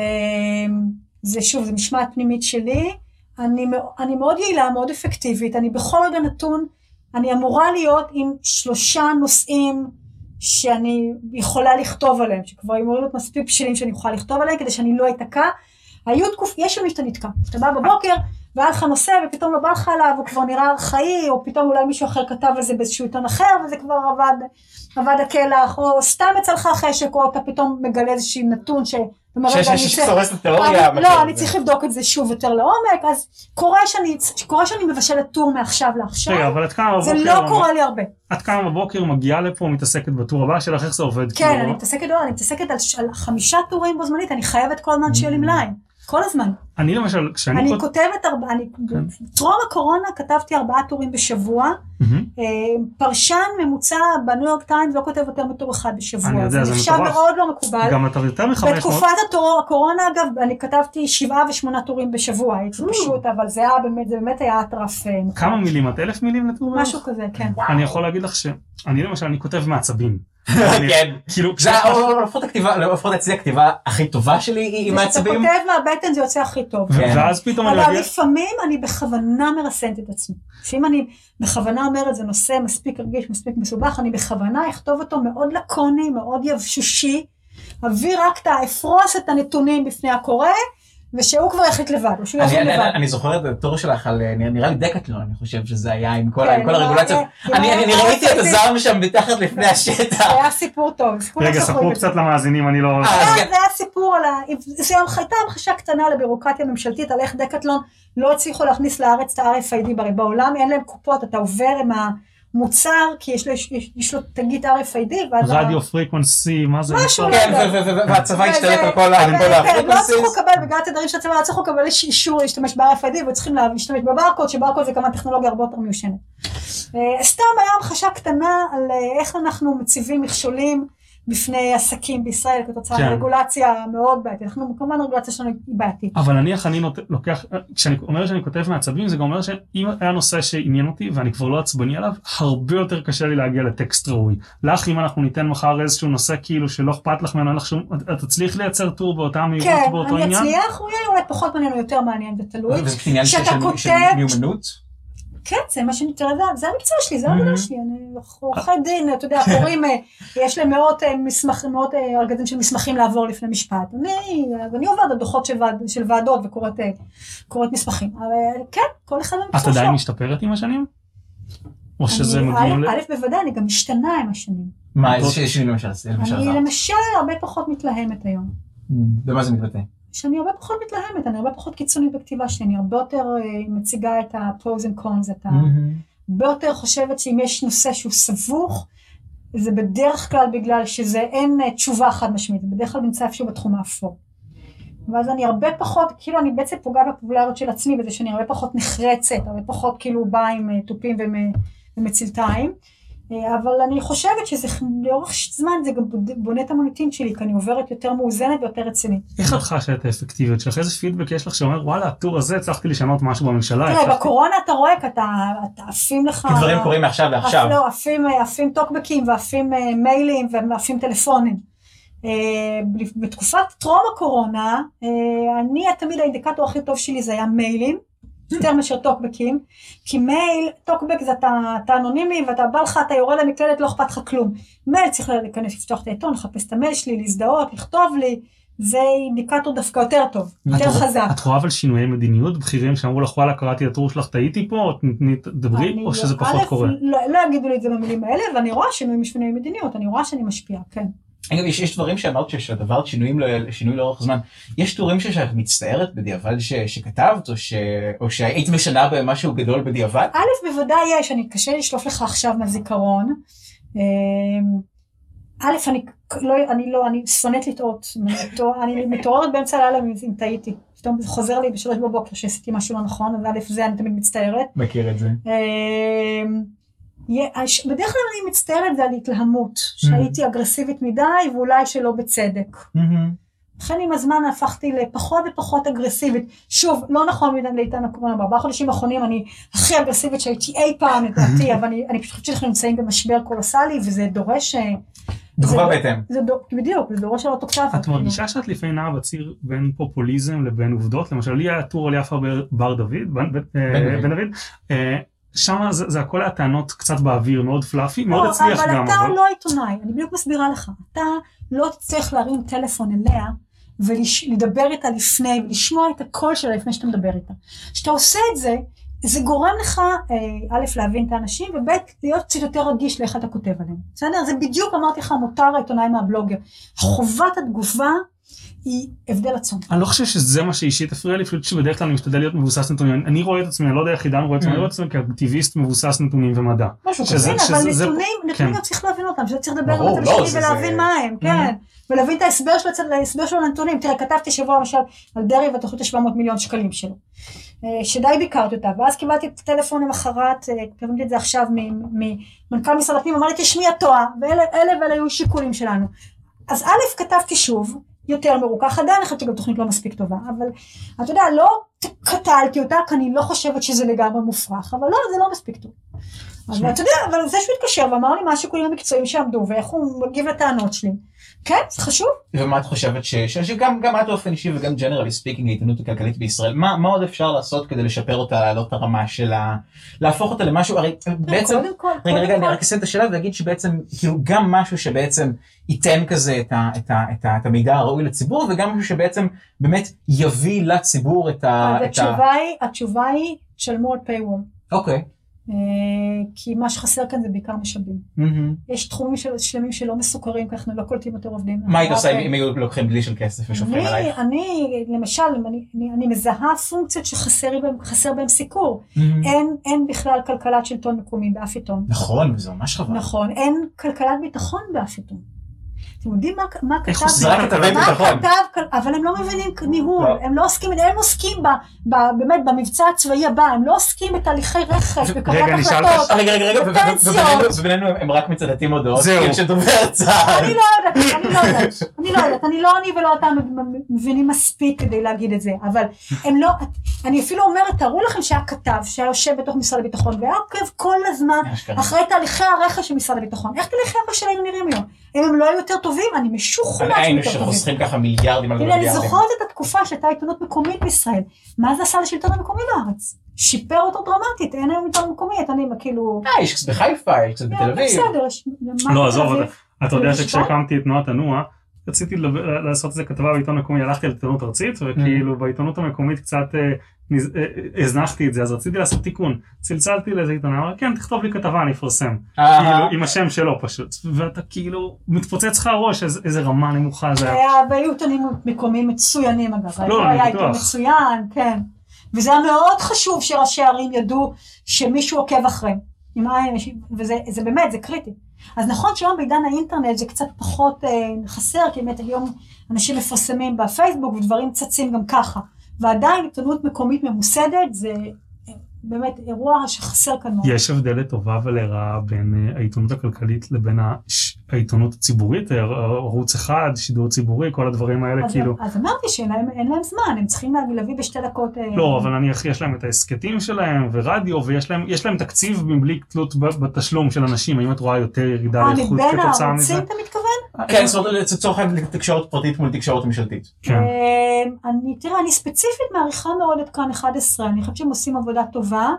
Speaker 3: זה שוב, זה משמעת פנימית שלי, אני, אני מאוד יעילה, מאוד אפקטיבית, אני בכל רגע נתון, אני אמורה להיות עם שלושה נושאים שאני יכולה לכתוב עליהם, שכבר אמורים להיות מספיק בשלים שאני יכולה לכתוב עליהם, כדי שאני לא אתקע. היו תקופ... יש ימים שאתה נתקע. אתה בא בבוקר, והיה לך נושא, ופתאום לא בא לך עליו, הוא כבר נראה ארכאי, או פתאום אולי מישהו אחר כתב על זה באיזשהו עיתון אחר, וזה כבר עבד, עבד הקלח, או סתם יצא לך חשק, או אתה פתאום מגלה איזשהו נתון ש...
Speaker 4: שיש
Speaker 3: רגע, אני
Speaker 4: מישהו
Speaker 3: צריך-
Speaker 4: ששורס את התיאוריה.
Speaker 3: לא, אני
Speaker 4: זה.
Speaker 3: צריך לבדוק את זה שוב יותר לעומק, אז קורה שאני, קורה שאני מבשלת טור מעכשיו
Speaker 2: רגע,
Speaker 3: לעכשיו,
Speaker 2: אבל את קמה
Speaker 3: זה
Speaker 2: בבוקר,
Speaker 3: לא קורה לי הרבה.
Speaker 2: את קמה בבוקר, מגיעה לפה, מתעסקת בטור הבא שלך, איך זה עובד?
Speaker 3: כן,
Speaker 2: כאילו?
Speaker 3: אני מתעסקת, לא, אני מתעסקת על חמישה טורים בו זמנית, אני חייבת כל הזמן שיהיה לי מלאי, כל הזמן.
Speaker 2: אני למשל, כשאני...
Speaker 3: אני
Speaker 2: כות-
Speaker 3: כותבת ארבעה, אני,
Speaker 2: כן.
Speaker 3: טרום הקורונה כתבתי ארבעה טורים בשבוע. אה, פרשן ממוצע בניו יורק טיימס לא כותב יותר מטור אחד בשבוע,
Speaker 2: אני יודע,
Speaker 3: זה
Speaker 2: זה
Speaker 3: נחשב
Speaker 2: מטורף.
Speaker 3: מאוד לא מקובל.
Speaker 2: גם אתה יותר מחמש מאות...
Speaker 3: בתקופת הטרור, הקורונה אגב, אני כתבתי שבעה ושמונה טורים בשבוע, הייתי. פשוט, אבל זה היה באמת, זה באמת היה אטרף, אה,
Speaker 2: כמה מילים? את אלף מילים לטור?
Speaker 3: משהו כזה, כן.
Speaker 2: אני יכול להגיד לך שאני למשל, אני כותב מעצבים. אני-
Speaker 4: כן.
Speaker 2: כאילו,
Speaker 4: זה לפחות הכתיבה, לפחות אצלי הכתיבה הכי טובה שלי היא עם
Speaker 3: כשאתה
Speaker 4: העצבים.
Speaker 3: כותב מהבטן זה יוצא הכי טוב.
Speaker 4: כן.
Speaker 2: ואז פתאום אני
Speaker 3: אבל
Speaker 2: מגיע...
Speaker 3: לפעמים אני בכוונה מרסנת את עצמי. שאם אני בכוונה אומרת זה נושא מספיק רגיש, מספיק מסובך, אני בכוונה אכתוב אותו מאוד לקוני, מאוד יבשושי, אביא רק את ה... אפרוס את הנתונים בפני הקורא, ושהוא כבר יחליט לבד, או שהוא
Speaker 4: אני-
Speaker 3: יחליט
Speaker 4: אני-
Speaker 3: לבד.
Speaker 4: אני זוכר את התור שלך על, נראה נראה לי דקטלון, אני חושב שזה היה עם כל
Speaker 3: כן,
Speaker 4: ה- הרגולציות.
Speaker 3: ה-
Speaker 4: אני
Speaker 3: ה-
Speaker 4: ראיתי את
Speaker 3: ה-
Speaker 4: הזעם שם מתחת לפני השטח.
Speaker 3: זה היה סיפור טוב.
Speaker 2: רגע, ספרו. קצת למאזינים, אני לא...
Speaker 4: אה,
Speaker 3: זה היה-
Speaker 4: כן.
Speaker 3: זה היה סיפור על ה... זה הייתה המחשה קטנה לבירוקרטיה הממשלתית על איך דקטלון לא הצליחו להכניס לארץ את ה-RFID, הרי בעולם אין להם קופות, אתה עובר עם המוצר, כי יש לו, יש, יש לו תגית RFID, ואז...
Speaker 2: radio frequency, מה זה?
Speaker 3: משהו?
Speaker 4: כן, והצבא השתלט על כל ה- על כל
Speaker 3: כן, לא
Speaker 4: ה frequencies.
Speaker 3: הצליחו לקבל, בגלל התדרים של הצבא, לא הצליחו לקבל איש- אישור להשתמש ב-RFID, וצריכים להשתמש בברקוד, שברקוד זה כמובן טכנולוגיה הרבה יותר מיושנת. אה, סתם היה המחשה קטנה על אה, איך אנחנו מציבים מכשולים בפני עסקים בישראל כתוצאה
Speaker 2: כן.
Speaker 3: מרגולציה מאוד בעייתית. אנחנו, כמובן הרגולציה שלנו היא בעייתית.
Speaker 2: אבל נניח אני נות... לוקח, כשאני אומר שאני כותב מעצבים זה גם אומר שאם היה נושא שעניין אותי ואני כבר לא עצבני עליו, הרבה יותר קשה לי להגיע לטקסט ראוי. לך אם אנחנו ניתן מחר איזשהו נושא כאילו שלא אכפת לך ממנו, אין לך שום, את- תצליח לייצר טור באותה מהירות
Speaker 3: כן,
Speaker 2: באותו
Speaker 3: אני
Speaker 2: עניין?
Speaker 3: אצליח, הוא יהיה אולי פחות מעניין או יותר מעניין, זה תלוי.
Speaker 4: וזה פשוט עניין של מיומנות.
Speaker 3: כן, זה מה שאני, תראה, זה- זה המקצוע שלי, זה העבודה
Speaker 2: Mhm.
Speaker 3: שלי, אני עורכי דין, אתה יודע, קוראים, אה, יש להם מאות אה, מסמכים, מאות אה, ארגזים של מסמכים לעבור לפני משפט. אני, אז אני עוברת על דוחות של ועד- של ועדות וקוראת קוראת מסמכים. אבל כן, כל אחד
Speaker 2: את
Speaker 3: במקצוע שלו.
Speaker 2: עדיין משתפרת עם השנים? או שזה
Speaker 3: אני-
Speaker 2: מגיעים ל...
Speaker 3: א', בוודאי, אני גם משתנה עם השנים.
Speaker 4: מה, איזה שינוי למשל? למשל
Speaker 3: אני? למשל הרבה פחות מתלהמת היום.
Speaker 4: במה זה מתבטא?
Speaker 3: שאני הרבה פחות מתלהמת, אני הרבה פחות קיצונית בכתיבה שלי, אני הרבה יותר אה, מציגה את ה-pros and cons, את ה... הרבה יותר חושבת שאם יש נושא שהוא סבוך, זה בדרך כלל בגלל שזה אין אה, תשובה חד משמעית, זה בדרך כלל נמצא איפשהו בתחום האפור. ואז אני הרבה פחות, כאילו אני בעצם פוגעת בפופולריות של עצמי בזה שאני הרבה פחות נחרצת, הרבה פחות כאילו באה עם אה, תופים ומ- ומצלתיים. אה, אבל אני חושבת שזה לאורך זמן זה גם בונה את המוניטין שלי, כי אני עוברת יותר מאוזנת ויותר רצינית.
Speaker 2: איך את חשה את האפקטיביות שלך? איזה פידבק יש לך שאומר וואלה הטור הזה הצלחתי לשנות משהו בממשלה?
Speaker 3: תראה,
Speaker 2: הצלחתי-"
Speaker 3: בקורונה אתה רואה, כי אתה אתה עפים לך...
Speaker 4: כי דברים קורים מעכשיו לעכשיו.
Speaker 3: לא, עפים, טוקבקים ועפים אה, מיילים ועפים טלפונים. בתקופת טרום הקורונה, אני תמיד האינדיקטור הכי טוב שלי זה היה מיילים, יותר מאשר טוקבקים, כי מייל, טוקבק זה אתה, אתה אנונימי ואתה בא לך, אתה יורד למקלדת, לא אכפת לך כלום. מייל צריך להיכנס, לפתוח את העיתון, לחפש את המייל שלי, להזדהות, לכתוב לי, זה אינדיקטור דווקא יותר טוב, יותר חזק.
Speaker 2: את רואה אבל שינויי מדיניות בכירים שאמרו לך וואלה קראתי את הטור שלך טעיתי פה או תדברי או שזה פחות
Speaker 3: א',
Speaker 2: קורה?
Speaker 3: לא, לא יגידו לי את זה במילים האלה, ואני רואה שינוי משינוי מדיניות, אני רואה שאני משפיעה, כן.
Speaker 4: אגב, יש, יש דברים שאמרת עברת שינויים, לא- שינוי לאורך זמן. יש טורים שאת מצטערת בדיעבד ש, שכתבת, או, ש, או שהיית משנה בהם משהו גדול בדיעבד?
Speaker 3: א', בוודאי יש, אני קשה לשלוף לך עכשיו מהזיכרון. אמ, א', אני, לא, אני לא, אני שונאת לטעות. אני מתעוררת באמצע הלילה אם אם טעיתי. פתאום זה חוזר לי בשלוש בבוקר שעשיתי משהו לא נכון, אז א' זה אני תמיד מצטערת.
Speaker 4: מכיר את זה.
Speaker 3: בדרך כלל אני מצטערת על התלהמות, שהייתי אגרסיבית מדי ואולי שלא בצדק.
Speaker 4: מהמם.
Speaker 3: לכן עם הזמן הפכתי לפחות ופחות אגרסיבית. שוב, לא נכון מדי לעיתן הקורונה, בארבעה חודשים האחרונים אני הכי אגרסיבית שהייתי אי פעם לדעתי, אבל אני, אני פשוט חושבת שאנחנו נמצאים במשבר קולוסלי וזה דורש... אה,
Speaker 4: תגובה
Speaker 3: זה-
Speaker 4: בהתאם.
Speaker 3: בדיוק, זה דורש על אוטוקטבה.
Speaker 2: את מרגישה שאת לפעמים נעה בציר בין פופוליזם לבין עובדות? למשל, לי היה טור על יפה בר- בר דוד, בן בן- אה,
Speaker 4: דוד.
Speaker 2: שם זה זה הכל היה טענות קצת באוויר, מאוד פלאפי, מאוד
Speaker 3: לא,
Speaker 2: הצליח
Speaker 3: אבל
Speaker 2: גם,
Speaker 3: אתה
Speaker 2: אבל...
Speaker 3: לא עיתונאי, אני בדיוק מסבירה לך. אתה לא תצטרך להרים טלפון אליה ולדבר איתה לפני, ולשמוע את הקול שלה לפני שאתה מדבר איתה. כשאתה עושה את זה, זה גורם לך, אה, א', להבין את האנשים, וב', להיות קצת יותר רגיש לאיך אתה כותב עליהם. בסדר? זה בדיוק אמרתי לך, מותר העיתונאי מהבלוגר. חובת התגובה היא הבדל עצום.
Speaker 2: אני לא חושב שזה מה שאישית הפריע לי, פשוט שבדרך כלל אני משתדל להיות מבוסס נתונים. אני רואה את עצמי, אני לא יודע איך עידן רואה את עצמי, אני רואה את עצמי כאקטיביסט מבוסס נתונים ומדע.
Speaker 4: משהו
Speaker 2: שזה-
Speaker 4: כזה.
Speaker 3: אבל
Speaker 2: שזה-
Speaker 3: נתונים, נתונים
Speaker 2: כן.
Speaker 3: גם צריך להבין אותם, שאתה צריך לדבר
Speaker 4: ברור,
Speaker 3: עם
Speaker 4: לא,
Speaker 3: השני ולהבין מה הם, כן. ולהבין את ההסבר שלו, ההסבר שלו לנתונים. תראה, כתבתי שבוע למשל על דרעי והתוכנית ה-700 מיליון שקלים שלו. אה, שדי ביקרתי אותה, ואז קיבלתי טלפון למחרת, אה, כתבתי את זה עכשיו מ- ממנכ"ל משרד הפנים, אמר לי תשמעי את טועה, ואלה אלה ואלה היו שיקולים שלנו. אז א', כתבתי שוב, יותר מרוכך, עדיין אני חושבת שגם תוכנית לא מספיק טובה, אבל אתה יודע, לא קטלתי אותה, כי אני לא חושבת שזה לגמרי מופרך, אבל לא, זה לא מספיק טוב. אבל אתה יודע, אבל זה שהוא התקשר ואמר לי מה השיקולים המקצועיים שעמדו, ואיך הוא מגיב לטענות שלי. כן, זה חשוב.
Speaker 4: ומה את חושבת ש... שגם גם את באופן אישי וגם generally speaking העיתונות הכלכלית בישראל, מה, מה עוד אפשר לעשות כדי לשפר אותה, להעלות את הרמה שלה, להפוך אותה למשהו, הרי בעצם,
Speaker 3: קודם כל,
Speaker 4: רגע רגע אני רק אסיים את השאלה ואגיד שבעצם כאילו גם משהו שבעצם ייתן כזה את, ה, את, ה, את, ה, את המידע הראוי לציבור וגם משהו שבעצם באמת יביא לציבור את ה...
Speaker 3: אז
Speaker 4: את ה...
Speaker 3: התשובה היא, התשובה היא, תשלמו על paywall.
Speaker 4: אוקיי.
Speaker 3: אה, כי מה שחסר כאן זה בעיקר משאבים. יש תחומים של- שלמים שלא מסוכרים, כי אנחנו לא קולטים יותר עובדים.
Speaker 4: מה היית עושה אם-
Speaker 3: אה,
Speaker 4: אם היו לוקחים דלי של כסף ושופכים עלייך?
Speaker 3: אני, למשל, אני, אני, אני מזהה פונקציות שחסר בהם, בהם סיקור. אין, אין בכלל כלכלת שלטון מקומי באף עיתון.
Speaker 4: נכון, וזה ממש חבל.
Speaker 3: נכון, אין כלכלת ביטחון באף עיתון. אתם יודעים מה, מה
Speaker 2: איך
Speaker 3: כתב...
Speaker 2: עושים
Speaker 4: כתבי ביטחון.
Speaker 3: אבל הם לא מבינים ניהול,
Speaker 4: לא.
Speaker 3: הם לא עוסקים, הם עוסקים ב, ב, באמת במבצע הצבאי הבא, הם לא עוסקים בתהליכי רכש, בקבלת
Speaker 2: רגע, אני אשאל אותך
Speaker 3: החלטות.
Speaker 4: רגע, רגע, רגע. ובינינו- הם- רק מצטטים הודעות,
Speaker 2: זהו.
Speaker 4: של דובר צה"ל.
Speaker 3: אני לא יודעת, אני לא יודעת, אני לא יודעת, אני לא אני ולא אתה מבינים מספיק כדי להגיד את זה, אבל הם לא, אני אפילו אומרת, תארו לכם שהיה כתב שהיה יושב בתוך משרד הביטחון והיה עוקב כל הזמן. אחרי תהליכי הרכש של משרד הביטחון. איך תהליכי הרכש שלהם נראים היום? אם הם לא היו יותר טובים, אני משוכנעת שהם יותר טובים.
Speaker 4: שחוסכים ככה מיליארדים על
Speaker 3: הנה, אני
Speaker 4: מיליארדים.
Speaker 3: זוכרת את התקופה שהייתה עיתונות מקומית בישראל. מה זה עשה לשלטון המקומי בארץ? שיפר אותו דרמטית, אין היום עיתון מקומי, אתה יודע, כאילו...
Speaker 4: אה, יש קצת בחיפה, יש קצת בתל אביב.
Speaker 3: בסדר, יש...
Speaker 2: לא, עזוב? אתה יודע שכשהקמתי את תנועת הנוע, רציתי לדבר- לעשות איזה כתבה בעיתון מקומי, הלכתי לעיתונות ארצית, וכאילו בעיתונות המקומית קצת אה, אה, אה, הזנחתי את זה, אז רציתי לעשות תיקון. צלצלתי לאיזה עיתונאי, אמר, כן, תכתוב לי כתבה, אני אפרסם. כאילו, עם השם שלו פשוט. ואתה כאילו, מתפוצץ לך הראש, איזה- רמה נמוכה זה היה.
Speaker 3: היה, והיו עיתונים מקומיים מצוינים אגב.
Speaker 2: לא,
Speaker 3: היה
Speaker 2: אני
Speaker 3: עיתון
Speaker 2: בטוח.
Speaker 3: מצוין, כן. וזה היה מאוד חשוב שראשי ערים ידעו שמישהו עוקב אחריהם. וזה זה באמת, זה קריטי. אז נכון שהיום בעידן האינטרנט זה קצת פחות אה, חסר, כי באמת היום אנשים מפרסמים בפייסבוק ודברים צצים גם ככה. ועדיין עיתונות מקומית ממוסדת זה אה, באמת אירוע שחסר כאן.
Speaker 2: יש הבדל לטובה ולרעה בין אה, העיתונות הכלכלית לבין הש- העיתונות הציבורית, אה, ערוץ אחד, שידור ציבורי, כל הדברים האלה,
Speaker 3: אז,
Speaker 2: כאילו.
Speaker 3: אז אמרתי שאין להם, זמן, הם צריכים להביא- בשתי דקות. אה,
Speaker 2: לא, אבל נניח יש להם את ההסכתים שלהם ורדיו, ויש להם, יש להם תקציב מבלי תלות ב- בתשלום של אנשים. האם את רואה יותר ירידה
Speaker 3: אה,
Speaker 2: לאיכות
Speaker 3: מבין
Speaker 2: כתוצאה מזה?
Speaker 3: הערוצים אתה מתכוון?
Speaker 4: כן, זאת אומרת, לצורך העניין תקשורת פרטית מול תקשורת ממשלתית.
Speaker 2: כן.
Speaker 3: אני, תראה, אני ספציפית מעריכה מאוד את כאן 11, אני חושבת שהם עושים עבודה טובה.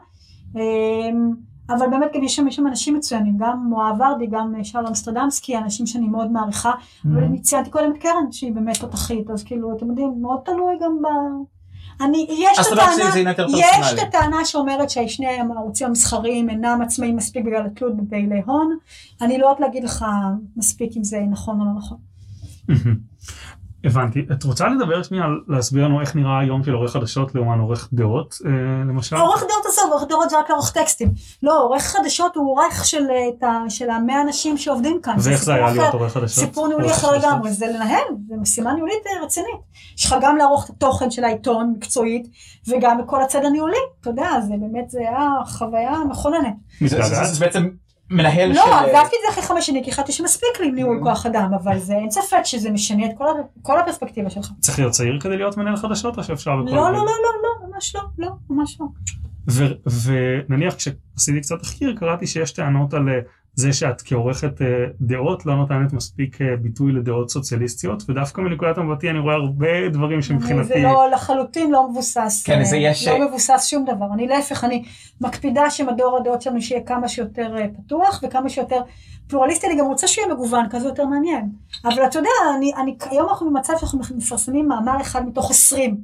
Speaker 3: אבל באמת גם יש שם, יש שם אנשים מצוינים, גם מואב ורדי, גם אה, שלום סטרדמסקי, אנשים שאני מאוד מעריכה. אבל אני ציינתי קודם את קרן, שהיא באמת תותחית, אז כאילו, אתם יודעים, מאוד תלוי גם ב... אני, יש את הטענה, יש. את הטענה שאומרת שהשני הערוצים המסחריים אינם עצמאים מספיק בגלל התלות בפעילי הון. אני לא יודעת להגיד לך מספיק אם זה נכון או לא נכון.
Speaker 2: הבנתי. את רוצה לדבר שנייה, על- להסביר לנו איך נראה היום של עורך חדשות לעומת עורך דעות, אה, למשל?
Speaker 3: עורך דעות עזוב, עורך דעות זה רק לערוך טקסטים. לא, עורך חדשות הוא עורך של, אה, של המאה אנשים שעובדים כאן.
Speaker 2: ואיך זה היה. להיות עורך חדשות?
Speaker 3: סיפור ניהולי
Speaker 2: עורך
Speaker 3: אחר? לגמרי, זה לנהל, זה משימה ניהולית אה, רצינית. יש לך גם לערוך את התוכן של העיתון מקצועית, וגם את כל הצד הניהולי, אתה יודע, זה באמת, זה היה חוויה מכוננת.
Speaker 4: זה- זה-
Speaker 2: מתגעגעת?
Speaker 4: זה בעצם מנהל
Speaker 3: לא,
Speaker 4: של... אה,
Speaker 3: עזבתי את זה אחרי חמש שנים, כי חשבתי שמספיק לי עם ניהול כוח אדם, אבל זה אין ספק שזה משנה את כל כל הפרספקטיבה שלך.
Speaker 2: צריך להיות צעיר כדי להיות מנהל חדשות, או שאפשר בכל
Speaker 3: לא, לא? לא, לא, לא, ממש לא, לא, ממש לא.
Speaker 2: ו- ונניח כשעשיתי קצת תחקיר קראתי שיש טענות על אה, זה שאת כעורכת אה, דעות לא נותנת מספיק אה, ביטוי לדעות סוציאליסטיות ודווקא מנקודת מבטי אני רואה הרבה דברים
Speaker 3: זה
Speaker 2: שמבחינתי
Speaker 3: לא, לחלוטין לא מבוסס.
Speaker 4: כן, זה
Speaker 3: אה,
Speaker 4: יש-
Speaker 3: לא מבוסס שום דבר. אני להפך, אני מקפידה שמדור הדעות שלנו שיהיה כמה שיותר פתוח וכמה שיותר פלורליסטי. אני גם רוצה שהוא יהיה מגוון, כזה יותר מעניין. אבל אתה יודע, אני, אני, היום אנחנו במצב שאנחנו מפרסמים מאמר אחד מתוך עשרים.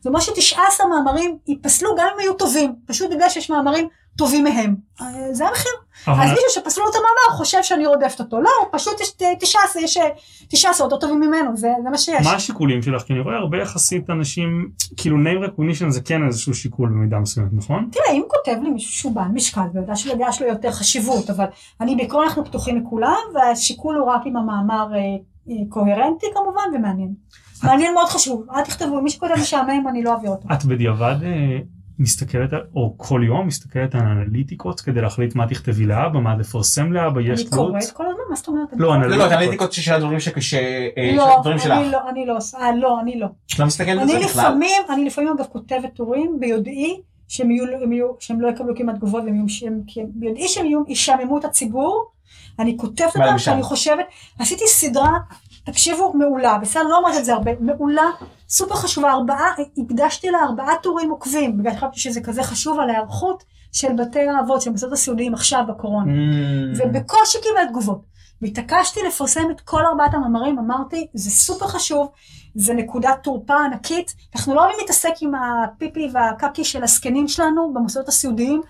Speaker 3: זה אומר ש-19 מאמרים ייפסלו גם אם היו טובים, פשוט בגלל שיש מאמרים טובים מהם. אה, זה המחיר.
Speaker 2: אבל
Speaker 3: אז מישהו שפסלו לו את המאמר חושב שאני רודפת אותו. לא, פשוט יש 19, יש 19 יותר טובים ממנו, זה, זה מה שיש.
Speaker 2: מה השיקולים שלך? כי אני רואה הרבה יחסית אנשים, כאילו name recognition זה כן איזשהו שיקול במידה מסוימת, נכון?
Speaker 3: תראה, אם כותב לי מישהו שהוא בעל משקל ויודע שלדעה שלו יותר חשיבות, אבל אני בעיקרון אנחנו פתוחים לכולם, והשיקול הוא רק אם המאמר אה, אה, קוהרנטי כמובן ומעניין. מעניין מאוד חשוב, אל תכתבו, מי שכותב משעמם אני לא אעביר אותו.
Speaker 2: את בדיעבד אה, מסתכלת, על- או כל יום מסתכלת על אנליטיקות כדי להחליט מה תכתבי לאבא, מה לפרסם לאבא, יש
Speaker 3: אני קוראת
Speaker 2: תלות?
Speaker 3: כל הזמן, מה זאת אומרת?
Speaker 2: לא,
Speaker 4: לא, לא,
Speaker 2: אנליטיקות.
Speaker 4: את האנליטיקות של הדברים שקשה... אה, של
Speaker 3: לא,
Speaker 4: הדברים שלך.
Speaker 3: אני לא, אני לא עושה, אה, לא, אני לא.
Speaker 4: את לא מסתכלת על זה
Speaker 3: אני
Speaker 4: בכלל?
Speaker 3: לפעמים, אני לפעמים אגב כותבת טורים ביודעי שהם לא יקבלו כמעט תגובות, ביודעי שהם ישעממו את הציבור, אני כותבת אותם? שאני חושבת, עשיתי סדרה, תקשיבו, מעולה, בסדר, לא אומרת את זה הרבה, מעולה, סופר חשובה, ארבעה, הקדשתי לה ארבעה טורים עוקבים, בגלל שחשבתי שזה כזה חשוב על ההיערכות של בתי האבות, של המוסדות הסיעודיים עכשיו בקורונה.
Speaker 4: Mm.
Speaker 3: ובקושי קיבל תגובות. והתעקשתי לפרסם את כל ארבעת המאמרים, אמרתי, זה סופר חשוב, זה נקודת תורפה ענקית, אנחנו לא אוהבים להתעסק עם הפיפי והקקי של הזקנים שלנו במוסדות הסיעודיים,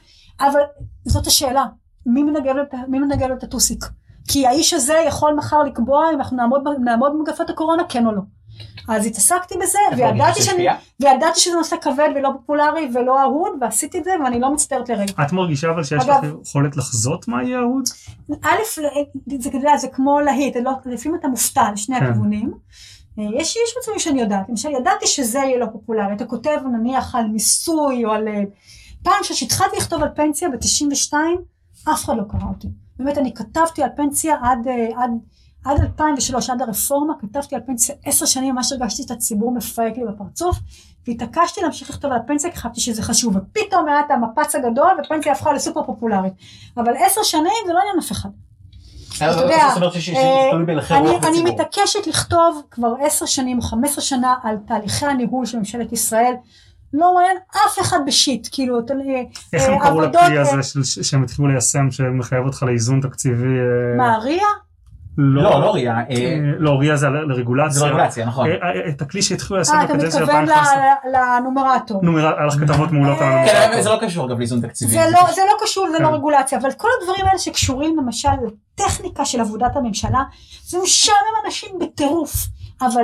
Speaker 3: אבל זאת השאלה, מי מנגב מי מנגב את הטוסיק? כי האיש הזה יכול מחר לקבוע אם אנחנו נעמוד, נעמוד במגפת הקורונה, כן או לא. אז התעסקתי בזה, וידעתי, שאני? וידעתי שזה נושא כבד ולא פופולרי ולא אהוד, ועשיתי את זה, ואני לא מצטערת לרגע.
Speaker 2: את מרגישה אבל שיש
Speaker 3: אגב-
Speaker 2: לך יכולת לחזות מה יהיה אהוד?
Speaker 3: א', זה, יודע, זה כמו להיט, לא, לפעמים אתה מופתע לשני
Speaker 2: כן.
Speaker 3: הכיוונים. אה, יש, יש מצבים שאני יודעת, למשל ידעתי שזה יהיה לא פופולרי, אתה כותב נניח על מיסוי או על... אה, פעם כשהתחלתי לכתוב על פנסיה ב-92, אף אחד לא קרא אותי. באמת, אני כתבתי על פנסיה עד, אה, עד, עד 2003, עד הרפורמה, כתבתי על פנסיה עשר שנים, ממש הרגשתי את הציבור מפהק לי בפרצוף, והתעקשתי להמשיך לכתוב על הפנסיה, כי חשבתי שזה חשוב, ופתאום היה את המפץ הגדול, ופנסיה הפכה לסופר פופולרית. אבל עשר שנים זה לא עניין אף אחד. אה, אני,
Speaker 4: בציבור.
Speaker 3: מתעקשת לכתוב כבר עשר שנים או חמש עשרה שנה על תהליכי הניהול של ממשלת ישראל. לא מעניין אף אחד בשיט, כאילו, אתה-
Speaker 2: איך
Speaker 3: אה,
Speaker 2: הם קראו
Speaker 3: עבודות,
Speaker 2: לכלי
Speaker 3: אה,
Speaker 2: הזה שהם התחילו ליישם שמחייב אותך לאיזון תקציבי? אה,
Speaker 3: מה, ריה?
Speaker 4: לא, לא ריה. אה,
Speaker 2: אה, לא, ריה זה לרגולציה.
Speaker 4: זה רגולציה, נכון.
Speaker 2: אה, אה, את הכלי שהתחילו ליישם
Speaker 3: אה, אתה
Speaker 2: בקדנציה
Speaker 3: מתכוון
Speaker 2: 2015.
Speaker 3: ל- לנומרטור.
Speaker 2: נו, היה לך כתבות מעולות על
Speaker 3: אה,
Speaker 2: הנומרטור.
Speaker 4: כן, זה לא קשור אגב לאיזון תקציבי.
Speaker 3: זה לא, זה לא קשור, זה לא
Speaker 2: כן.
Speaker 3: רגולציה, אבל כל הדברים האלה שקשורים למשל לטכניקה של עבודת הממשלה, זה משעמם אנשים בטירוף. אבל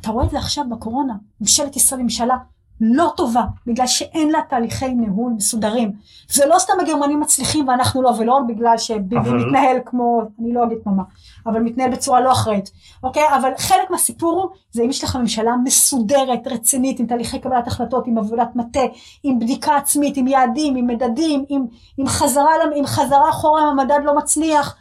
Speaker 3: אתה רואה את זה עכשיו בקורונה, ממשלת ישראל ממשלה לא טובה, בגלל שאין לה תהליכי ניהול מסודרים. זה לא סתם הגרמנים מצליחים ואנחנו לא, ולא בגלל שביבי
Speaker 2: אבל-
Speaker 3: מתנהל כמו, אני לא אגיד כמו מה, אבל מתנהל בצורה לא אחראית, אוקיי? אבל חלק מהסיפור הוא, זה אם יש לך ממשלה מסודרת, רצינית, עם תהליכי קבלת החלטות, עם עבודת מטה, עם בדיקה עצמית, עם יעדים, עם מדדים, עם, עם, חזרה, עם חזרה אחורה אם המדד לא מצליח,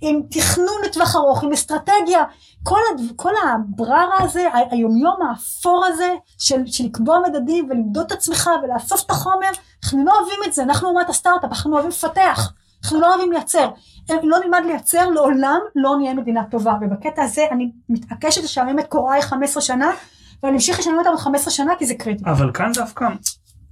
Speaker 3: עם תכנון לטווח ארוך, עם אסטרטגיה, כל, הד... כל הבררה הזה, היומיום האפור הזה, של, של לקבוע מדדים ולמדוד את עצמך ולאסוף את החומר, אנחנו לא אוהבים את זה, אנחנו אומת הסטארט-אפ, אנחנו אוהבים לפתח, אנחנו לא אוהבים לייצר. אם לא נלמד לייצר, לעולם לא נהיה מדינה טובה. ובקטע הזה אני מתעקשת לשעמם את קוראי 15 שנה, ואני אמשיך לשעמם אותם עוד 15 שנה כי זה קריטי.
Speaker 2: אבל כאן דווקא,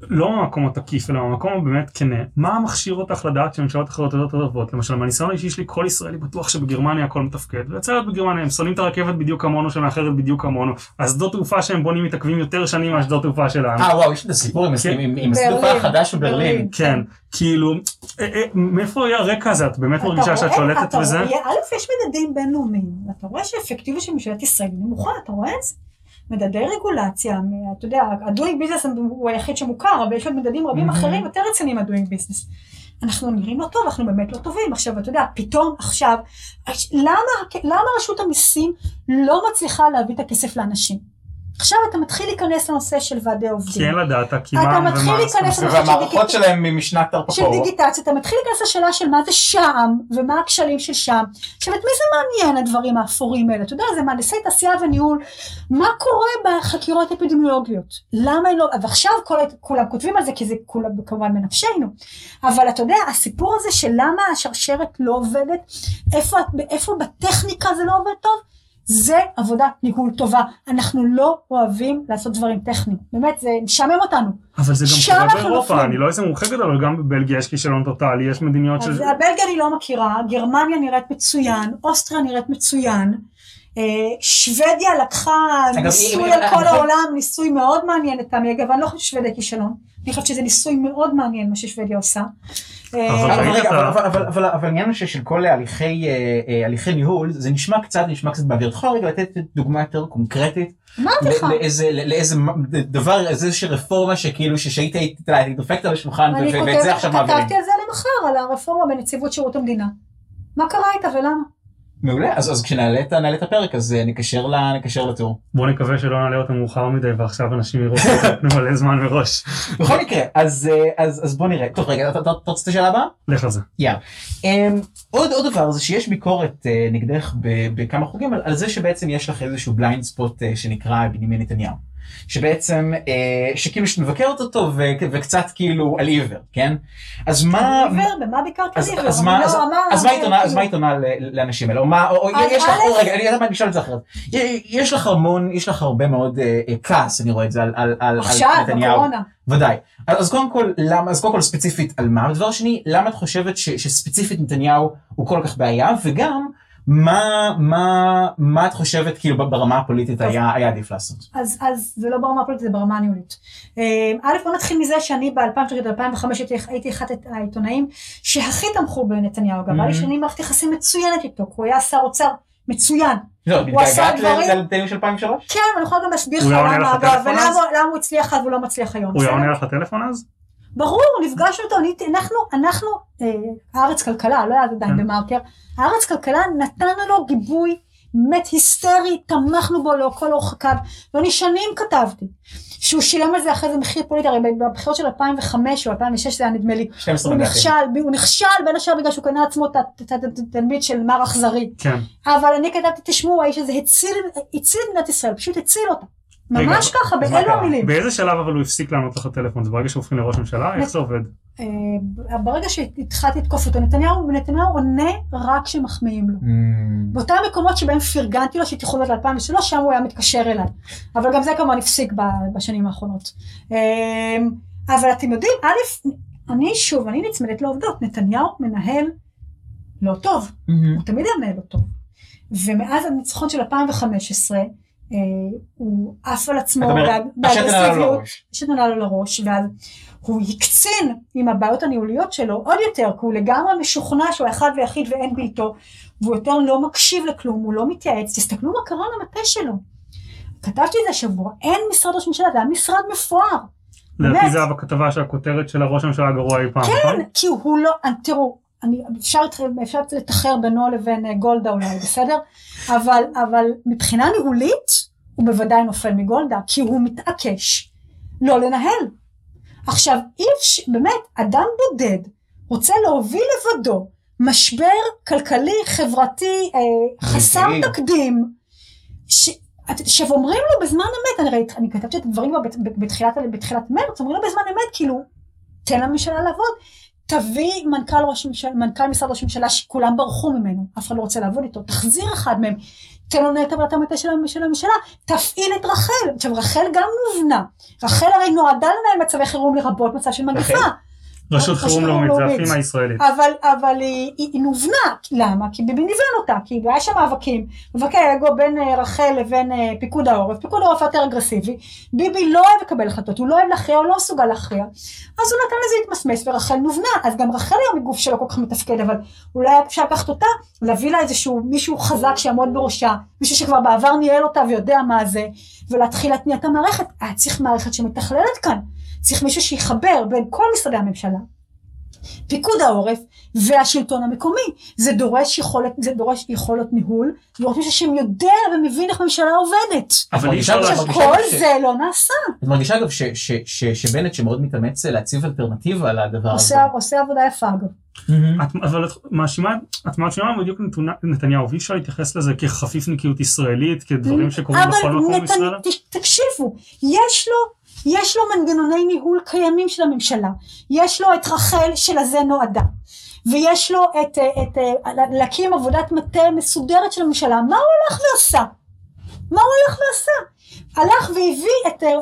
Speaker 5: לא מהמקום התקיף, אלא מהמקום הבאמת כנה, מה מכשיר אותך לדעת שממשלות אחרות יותר טובות? למשל, מהניסיון האישי שלי, כל ישראלי בטוח שבגרמניה הכל מתפקד, ויצא להיות בגרמניה, הם שונאים את הרכבת בדיוק כמונו, שמאחרת בדיוק כמונו, השדות תעופה שהם בונים מתעכבים יותר שנים מהשדות תעופה שלנו.
Speaker 4: אה וואו, יש את הסיפור עם-
Speaker 5: כן.
Speaker 4: השדה
Speaker 3: ברלין,
Speaker 4: החדש בברלין.
Speaker 3: ברלין.
Speaker 5: כן, כאילו, אה, אה, מאיפה היה הרקע הזה? את באמת
Speaker 3: אתה
Speaker 5: מרגישה שאת שולטת
Speaker 3: אתה
Speaker 5: בזה?
Speaker 3: א', יש מדדים בינלאומיים, ואתה רואה שהאפקטיביות של ממשלת ישראל נמוכה, אתה רואה את זה? מדדי רגולציה, אתה יודע, ה-doing business הוא היחיד שמוכר, אבל יש עוד מדדים רבים. אחרים יותר רציניים מה-doing business. אנחנו נראים לא טוב, אנחנו באמת לא טובים. עכשיו, אתה יודע, פתאום עכשיו, למה, למה רשות המיסים לא מצליחה להביא את הכסף לאנשים? עכשיו אתה מתחיל להיכנס לנושא של ועדי עובדים.
Speaker 5: כי אין דאטה, כי
Speaker 3: אתה
Speaker 5: מה
Speaker 3: מתחיל
Speaker 5: ומה,
Speaker 3: להיכנס לנושא של
Speaker 4: והמערכות שלהם ממשנת
Speaker 3: של
Speaker 4: תרפפו.
Speaker 3: דיגיטציה, אתה מתחיל להיכנס לשאלה של מה זה שע"ם, ומה הכשלים של שע"ם. עכשיו, את מי זה מעניין הדברים האפורים האלה? אתה יודע, זה מהנדסי תעשייה וניהול. מה קורה בחקירות אפידמיולוגיות? למה הם לא... ועכשיו כל, כולם כותבים על זה, כי זה כולם כמובן מנפשנו. אבל אתה יודע, הסיפור הזה של למה השרשרת לא עובדת, איפה בטכניקה זה לא עובד טוב, זה עבודת ניהול טובה. אנחנו לא אוהבים לעשות דברים טכניים. באמת, זה משעמם אותנו.
Speaker 5: אבל זה גם קורה באירופה. אני לא איזה מומחה גדול, אבל גם בבלגיה יש כישלון טוטאלי, יש מדיניות
Speaker 3: אז
Speaker 5: של...
Speaker 3: בלגיה אני לא מכירה, גרמניה נראית מצוין, אוסטריה נראית מצוין, אה, שוודיה לקחה ניסוי על כל העולם, ניסוי מאוד מעניין לטעמי, אגב, אני לא חושבת ששוודיה כישלון, אני חושבת שזה ניסוי מאוד מעניין מה ששוודיה עושה. אה,
Speaker 5: אבל
Speaker 4: העניין הוא ששל כל הליכי אה, אה, הליכי ניהול, זה נשמע קצת, נשמע קצת באוויר. אתה יכול רגע לתת דוגמה יותר קונקרטית?
Speaker 3: אמרתי לך,
Speaker 4: ל- לאיזה דבר, איזושהי רפורמה שכאילו שהיית דופקת על השולחן
Speaker 3: אני
Speaker 4: ואת זה עכשיו מעבירים.
Speaker 3: כתבתי על זה למחר, על הרפורמה בנציבות שירות המדינה. מה קרה איתה ולמה?
Speaker 4: מעולה, אז אז כשנעלה את את הפרק אז אה, נקשר ל- נקשר לטור.
Speaker 5: בוא נקווה שלא נעלה אותם מאוחר מדי ועכשיו אנשים יראו שנתנו מלא זמן מראש.
Speaker 4: בכל מקרה, אז אה, אז אז בוא נראה. טוב רגע, אתה רוצה את השאלה הבאה?
Speaker 5: לך על זה.
Speaker 4: אמ, עוד עוד דבר זה שיש ביקורת אה, נגדך בכמה חוגים על, על זה שבעצם יש לך איזשהו בליינד ספוט שנקרא בנימין נתניהו. שבעצם אה, שכאילו שאת מבקרת אותו ו- וקצת כאילו על עיוור כן? אז מה
Speaker 3: עיוור, במה ביקרת
Speaker 4: אז-
Speaker 3: עיוור?
Speaker 4: אז מה- ל- לאנשים האלה? או מה או- או יש לך או, רגע אני יודעת מה אני אשאל את זה אחרת יש לך המון יש לך הרבה מאוד אה, אה, כעס אני רואה את זה על על- על על
Speaker 3: עכשיו,
Speaker 4: נתניהו.
Speaker 3: בקורונה.
Speaker 4: ודאי. אז אז קודם כל, למה, אז קודם כל ספציפית על מה, ודבר שני, למה את חושבת ש, שספציפית נתניהו הוא כל כך בעיה, וגם, מה, מה, מה את חושבת כאילו ברמה הפוליטית
Speaker 3: טוב.
Speaker 4: היה, היה עדיף לעשות?
Speaker 3: אז, אז זה לא ברמה הפוליטית, זה ברמה הניהולית. אה, א', בוא נתחיל מזה שאני ב-2003-2005 הייתי, הייתי אחד העיתונאים שהכי תמכו בנתניהו. אגב, היה לי
Speaker 4: Mhm.
Speaker 3: שנים מערכת יחסים מצוינת איתו, כי הוא היה שר אוצר מצוין.
Speaker 4: לא,
Speaker 3: הוא עשה
Speaker 4: מתגעגעת
Speaker 3: דברים-
Speaker 4: לנתניהו של 2003?
Speaker 3: כן, אני יכולה גם להסביר לך למה,
Speaker 5: טלפון
Speaker 3: ולמה הוא הצליח אז והוא לא מצליח היום.
Speaker 5: הוא היה? עונה לך לטלפון אז?
Speaker 3: ברור, נפגשנו איתו, אנחנו, אנחנו, אה, הארץ כלכלה, לא היה עדיין
Speaker 5: כן.
Speaker 3: במרקר, הארץ כלכלה נתנו לו גיבוי באמת היסטרי, תמכנו בו לאורך כל אורך הקו, ואני שנים כתבתי, שהוא שילם על זה אחרי זה מחיר פוליטי, הרי בבחירות של 2005 או 2006 זה היה נדמה לי,
Speaker 4: 12
Speaker 3: הוא. נכשל, הוא נכשל בין השאר בגלל שהוא קנה לעצמו את התלמיד של מר אכזרי,
Speaker 5: כן.
Speaker 3: אבל אני כתבתי, תשמעו, האיש הזה הציל, הציל את מדינת ישראל, פשוט הציל אותה, ממש ככה, באלו? המילים.
Speaker 5: באיזה שלב אבל הוא הפסיק לענות לך טלפון? זה ברגע שהופכים לראש ממשלה? איך זה עובד?
Speaker 3: אה, ברגע שהתחלתי לתקוף אותו, נתניהו, נתניהו עונה רק כשמחמיאים לו.
Speaker 4: Mm,
Speaker 3: באותם מקומות שבהם פרגנתי לו שהייתי חוזרת ל-2003, שם הוא היה מתקשר אליי. אבל גם זה כמובן הפסיק בשנים האחרונות. אה, אבל אתם יודעים, א', אני שוב, אני נצמדת לעובדות, נתניהו מנהל לא טוב,
Speaker 4: מהמם.
Speaker 3: הוא תמיד היה מנהל לא טוב. ומאז הניצחון של 2015, אה, הוא עף על עצמו
Speaker 4: את אומרת,
Speaker 3: באג-
Speaker 4: השתן עלה לו
Speaker 3: באגרסיביות.
Speaker 4: לראש.
Speaker 3: שנונה לו לראש, ואז הוא הקצין עם הבעיות הניהוליות שלו עוד יותר, כי הוא לגמרי משוכנע שהוא אחד ויחיד ואין בלתו, והוא יותר לא מקשיב לכלום, הוא לא מתייעץ. תסתכלו מה קרה למטה שלו. כתבתי את זה השבוע, אין משרד ראש ממשלה, זה היה משרד מפואר.
Speaker 5: לדעתי. זה היה בכתבה שהכותרת של הראש הממשלה הגרוע אי פעם, נכון?
Speaker 3: כן, כי הוא לא, תראו, אני, אפשר, אפשר לתחר בינו לבין אה, גולדה אולי, בסדר? אבל, אבל מבחינה ניהולית, הוא בוודאי נופל מגולדה, כי הוא מתעקש לא לנהל. עכשיו, אי אפשר, באמת, אדם בודד רוצה להוביל לבדו משבר כלכלי, חברתי, אה, חסר. תקדים, ש... עכשיו אומרים לו בזמן אמת, אני, ראית, אני כתבתי את הדברים כבר בתחילת, בתחילת מרץ, אומרים לו בזמן אמת, כאילו, תן לממשלה לעבוד, תביא מנכ"ל, ראש ממשלה, מנכ"ל משרד ראש ממשלה שכולם ברחו ממנו, אף אחד לא רוצה לעבוד איתו, תחזיר אחד מהם, תן לו לנהל את עבודת המטה של המ- של הממשלה, תפעיל את רח"ל. עכשיו רח"ל גם נובנה, רח"ל הרי נועדה לנהל מצבי חירום לרבות מצב של מגפה.
Speaker 4: רח"ל?
Speaker 5: רשות חירום לאומית, זה. הפימה הישראלית.
Speaker 3: אבל, אבל היא, היא, היא נובנה, למה? כי ביבי ניוון אותה, כי היה שם מאבקים, מאבקי אגו בין אה, רח"ל לבין אה, פיקוד העורף, פיקוד העורף יותר אגרסיבי, ביבי לא אוהב לקבל החלטות, הוא לא אוהב להכריע, הוא לא מסוגל להכריע, אז הוא נתן לזה להתמסמס ורח"ל נובנה, אז גם רח"ל היום היא גוף שלא כל כך מתפקד, אבל אולי אפשר לקחת אותה, להביא לה איזשהו מישהו חזק שיעמוד בראשה, מישהו שכבר בעבר ניהל אותה ויודע מה זה, ולהתחיל להתניע את המערכת, היה צריך מערכת שמתכללת כאן, צריך מישהו שיחבר בין כל משרדי הממשלה. פיקוד העורף והשלטון המקומי. זה דורש יכולת, זה דורש יכולת ניהול, זה דורש מישהו שיודע ומבין איך ממשלה עובדת.
Speaker 5: אבל אי
Speaker 4: מרגישה
Speaker 5: אפשר
Speaker 4: אבל
Speaker 5: לעשות...
Speaker 4: מרגישה
Speaker 3: כל
Speaker 4: ש-
Speaker 3: זה לא נעשה.
Speaker 4: את מרגישה אגב ש- ש- ש- שבנט שמאוד מתאמץ להציב אלטרנטיבה לדבר הזה.
Speaker 3: עושה, עושה עבודה יפה אגב.
Speaker 5: אבל את מאשימה, את מאשימה בדיוק נתניהו, ואי אפשר להתייחס לזה כחפיפניקיות ישראלית, כדברים שקורים
Speaker 3: אבל
Speaker 5: בכל מקום בישראל?
Speaker 3: ת- תקשיבו, יש לו, יש לו מנגנוני ניהול קיימים של הממשלה. יש לו את רח"ל שלזה נועדה. ויש לו את, אה, את, אה, להקים עבודת מטה מסודרת של הממשלה. מה הוא הלך ועשה? מה הוא הלך ועשה? הלך והביא את, אה,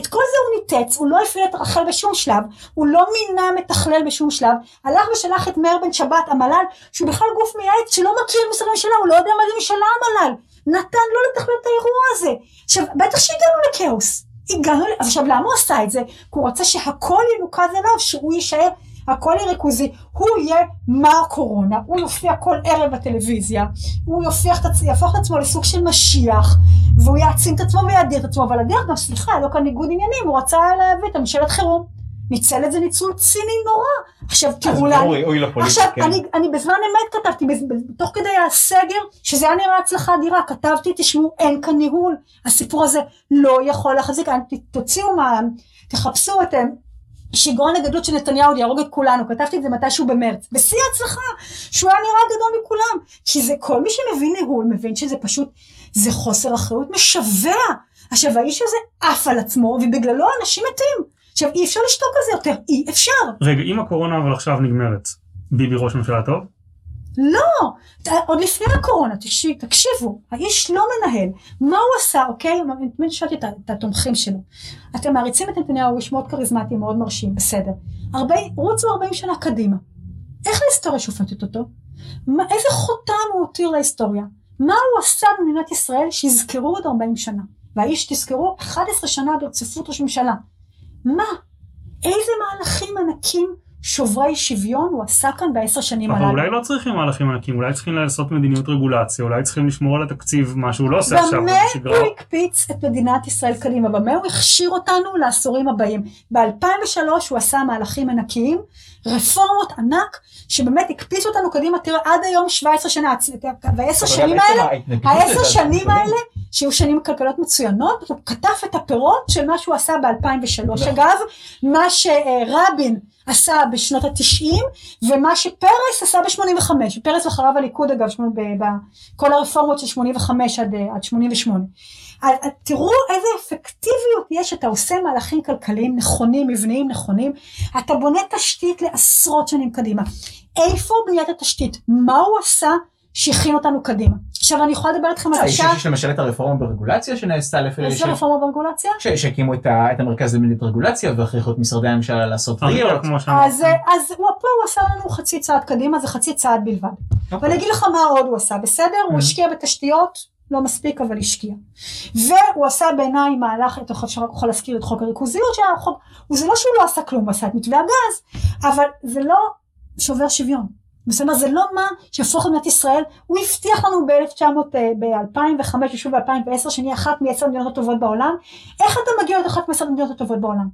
Speaker 3: את כל זה הוא ניתץ, הוא לא הפעיל את רח"ל בשום שלב, הוא לא מינה מתכלל בשום שלב, הלך ושלח את מאיר בן שבת, המל"ל, שהוא בכלל גוף מייעץ שלא מכיר את משרדי הממשלה, הוא לא יודע מה זה ממשלה המל"ל, נתן לו לתכלל את האירוע הזה. עכשיו, בטח שהגענו לכאוס, הגענו, עכשיו למה הוא עשה את זה? כי הוא רצה שהכל ינוקז אליו, שהוא יישאר, הכל יהיה ריכוזי, הוא יהיה מר קורונה, הוא יופיע כל ערב בטלוויזיה, הוא עצ- יהפוך את עצמו לסוג של משיח, והוא יעצים את עצמו ויאדיר את עצמו, אבל הדרך גם, סליחה, לא כאן ניגוד עניינים, הוא רצה להביא את הממשלת חירום. ניצל את זה ניצול ציני נורא. עכשיו תראו
Speaker 4: אוי לפוליטיקה,
Speaker 3: עכשיו
Speaker 4: כן.
Speaker 3: אני, אני בזמן אמת כתבתי, תוך כדי הסגר, שזה היה נראה הצלחה אדירה, כתבתי, תשמעו, אין כאן ניהול, הסיפור הזה לא יכול להחזיק, תוציאו מה, תחפשו את אה, שיגעון הגדלות של נתניהו יהרוג את כולנו, כתבתי את זה מתישהו במרץ, בשיא ההצלחה, שהוא היה נראה גדול מכולם, כי זה כל מי שמבין ניהול מבין שזה פשוט, זה חוסר אחריות משווע. עכשיו האיש הזה עף על עצמו ובגללו אנשים מתים. עכשיו אי אפשר לשתוק על זה יותר, אי אפשר.
Speaker 5: רגע, אם הקורונה אבל עכשיו נגמרת, ביבי ראש ממשלה טוב?
Speaker 3: לא, עוד לפני הקורונה, תקשיב, תקשיבו, האיש לא מנהל, מה הוא עשה, אוקיי? תמיד שאלתי את, את התומכים שלו. אתם מעריצים את נתניהו, הוא איש מאוד כריזמטי, מאוד מרשים, בסדר. 40, רוצו 40 שנה קדימה. איך ההיסטוריה שופטת אותו? מה, איזה חותם הוא הותיר להיסטוריה? מה הוא עשה במדינת ישראל שיזכרו עוד 40 שנה? והאיש, תזכרו, 11 שנה ברציפות ראש ממשלה. מה? איזה מהלכים ענקים שוברי שוויון הוא עשה כאן בעשר שנים
Speaker 5: אבל
Speaker 3: הללו?
Speaker 5: אולי לא צריכים מהלכים ענקים, אולי צריכים לעשות מדיניות רגולציה, אולי צריכים לשמור על התקציב, מה שהוא לא עושה עכשיו,
Speaker 3: במה
Speaker 5: בשגרה.
Speaker 3: הוא הקפיץ את מדינת ישראל קדימה? במה הוא הכשיר אותנו לעשורים הבאים? ב-2003 הוא עשה מהלכים ענקיים, רפורמות ענק, שבאמת הקפיצו אותנו קדימה, תראה, עד היום 17 שנה, והעשר
Speaker 4: אבל
Speaker 3: שנים האלה, העשר שנים האלה, שהיו שנים כלכליות מצוינות, הוא כתב את הפירות של מה שהוא עשה ב-2003. אגב, מה שרבין עשה בשנות התשעים, ומה שפרס עשה ב-85. פרס ואחריו הליכוד אגב, שמונה- ב- ב- כל הרפורמות של 85 עד, אה, עד 88. אז, אז תראו איזה אפקטיביות יש, אתה עושה מהלכים כלכליים נכונים, מבניים נכונים, אתה בונה תשתית לעשרות שנים קדימה. איפה בניית התשתית? מה הוא עשה שהכין אותנו קדימה? עכשיו אני יכולה לדבר איתכם על
Speaker 4: אה, יש
Speaker 3: השעה,
Speaker 4: יש למשל את הרפורמה ברגולציה שנעשתה לפי...
Speaker 3: איזה רפורמה ברגולציה?
Speaker 4: שהקימו את המרכז למדיניות רגולציה והכריחו את משרדי הממשלה לעשות
Speaker 5: שאמרת.
Speaker 3: אז, אה, פה הוא עשה לנו חצי צעד קדימה, זה חצי צעד בלבד. ואני אגיד לך מה עוד הוא עשה, בסדר? הוא
Speaker 4: Mhm.
Speaker 3: השקיע בתשתיות, לא מספיק אבל השקיע. והוא עשה בעיניי מהלך, אתה יכול- אפשר רק יכול להזכיר את חוק הריכוזיות שהיה חוק, זה לא שהוא לא עשה כלום, הוא עשה את מתווה הגז, אבל זה לא שובר שוויון. בסדר, זה לא מה שהפוך למדינת ישראל, הוא הבטיח לנו ב-1900, ב-2005 ושוב ב-2010 שנהיה אחת מעשר המדינות הטובות בעולם, איך אתה מגיע להיות אחת מעשר המדינות הטובות בעולם?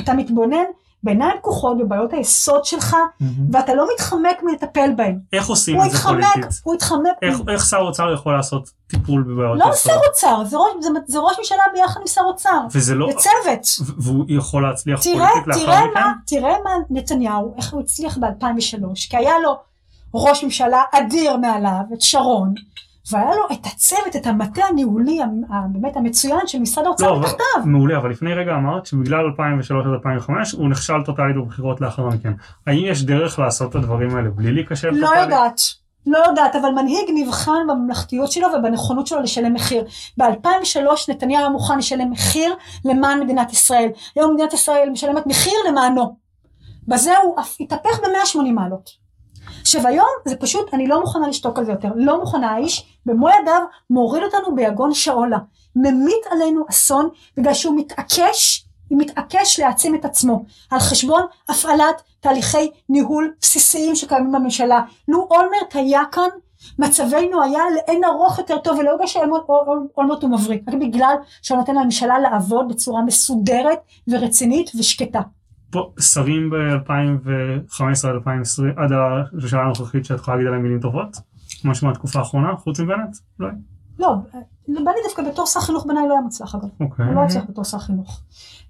Speaker 3: אתה מתבונן בעיניים פקוחות בבעיות היסוד שלך,
Speaker 4: מהמם.
Speaker 3: ואתה לא מתחמק מלטפל בהן.
Speaker 5: איך עושים
Speaker 3: הוא
Speaker 5: את זה
Speaker 3: התחמק,
Speaker 5: פוליטית?
Speaker 3: הוא התחמק.
Speaker 5: איך- איך שר אוצר יכול לעשות טיפול בבעיות
Speaker 3: לא
Speaker 5: היסוד?
Speaker 3: שר אוצר, זה ראש- זה- זה ראש ממשלה ביחד עם שר אוצר.
Speaker 5: וזה לא...
Speaker 3: זה צוות.
Speaker 5: ו- והוא יכול להצליח
Speaker 3: תראה,
Speaker 5: פוליטית
Speaker 3: תראה
Speaker 5: לאחר מכן?
Speaker 3: מה, תראה מה נתניהו, איך הוא הצליח ב-2003, כי היה לו ראש ממשלה אדיר מעליו, את שרון, והיה לו את הצוות, את המטה הניהולי באמת המצוין של משרד
Speaker 5: לא,
Speaker 3: האוצר מתחתיו.
Speaker 5: מעולה, אבל לפני רגע אמרת שבגלל 2003 עד 2005 הוא נכשל טוטאלית בבחירות לאחר מכן. האם יש דרך לעשות את הדברים האלה בלי להיכשל
Speaker 3: לא
Speaker 5: טוטאלית?
Speaker 3: יודעת, לא יודעת, אבל מנהיג נבחן בממלכתיות שלו ובנכונות שלו לשלם מחיר. ב-2003 נתניהו היה מוכן לשלם מחיר למען מדינת ישראל. היום מדינת ישראל משלמת מחיר למענו. בזה הוא התהפך ב-180 מעלות. עכשיו היום זה פשוט, אני לא מוכנה לשתוק על זה יותר. לא מוכנה, האיש במו ידיו מוריד אותנו ביגון שאולה. ממית עלינו אסון בגלל שהוא מתעקש הוא מתעקש להעצים את עצמו על חשבון הפעלת תהליכי ניהול בסיסיים שקיימים בממשלה. לו אולמרט היה כאן, מצבנו היה לאין ארוך יותר טוב, ולא בגלל שאולמרט הוא מבריק, רק בגלל שהוא נותן לממשלה לעבוד בצורה מסודרת ורצינית ושקטה.
Speaker 5: פה שרים ב-2015-2020 עד השאלה הנוכחית שאת יכולה להגיד עליהם מילים טובות? משהו מהתקופה האחרונה חוץ מבנט? אולי?
Speaker 3: לא, בני דווקא בתור שר חינוך בעיניי לא היה מוצלח אגב.
Speaker 5: אוקיי.
Speaker 3: הוא לא הצליח בתור שר חינוך.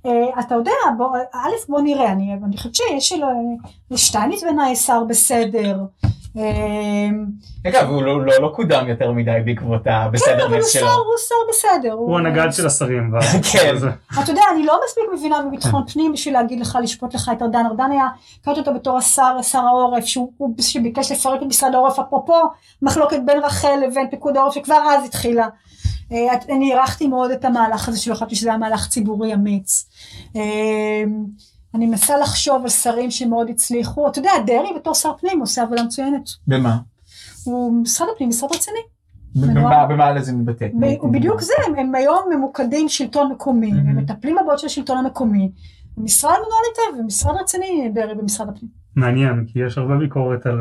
Speaker 3: אה, אתה יודע, בוא, א' בוא נראה, אני, אני חושבת שיש לו, שטייניץ בעיניי שר בסדר. אה,
Speaker 4: אגב, הוא לא, לא, לא קודם יותר מדי בעקבות
Speaker 3: כן, אבל הוא
Speaker 4: הבסדרנס
Speaker 3: שר,
Speaker 4: שלו.
Speaker 3: הוא שר בסדר.
Speaker 5: הוא הנגד של השרים.
Speaker 4: כן.
Speaker 3: אתה יודע, אני לא מספיק מבינה בביטחון פנים בשביל להגיד לך, לשפוט לך את ארדן. ארדן היה, הכרתי אותו בתור השר, שר העורף, שהוא הוא שביקש לפרק את משרד העורף, אפרופו מחלוקת בין רח"ל לבין פיקוד העורף, שכבר אז התחילה. אה, אני הערכתי מאוד את המהלך הזה שלו, חשבתי שזה היה מהלך ציבורי אמיץ. אה, אני מנסה לחשוב על שרים שמאוד הצליחו. אתה יודע, דרעי בתור שר פנים עושה עבודה מצוינת.
Speaker 4: במה?
Speaker 3: הוא משרד הפנים, משרד רציני.
Speaker 4: במה במה לזה מתבטא?
Speaker 3: בדיוק זה, הם, היום ממוקדים שלטון מקומי,
Speaker 4: Mhm.
Speaker 3: הם מטפלים בבעיות של השלטון המקומי. משרד מנוהל היטב, ומשרד רציני דרעי במשרד הפנים.
Speaker 5: מעניין, כי יש הרבה ביקורת על...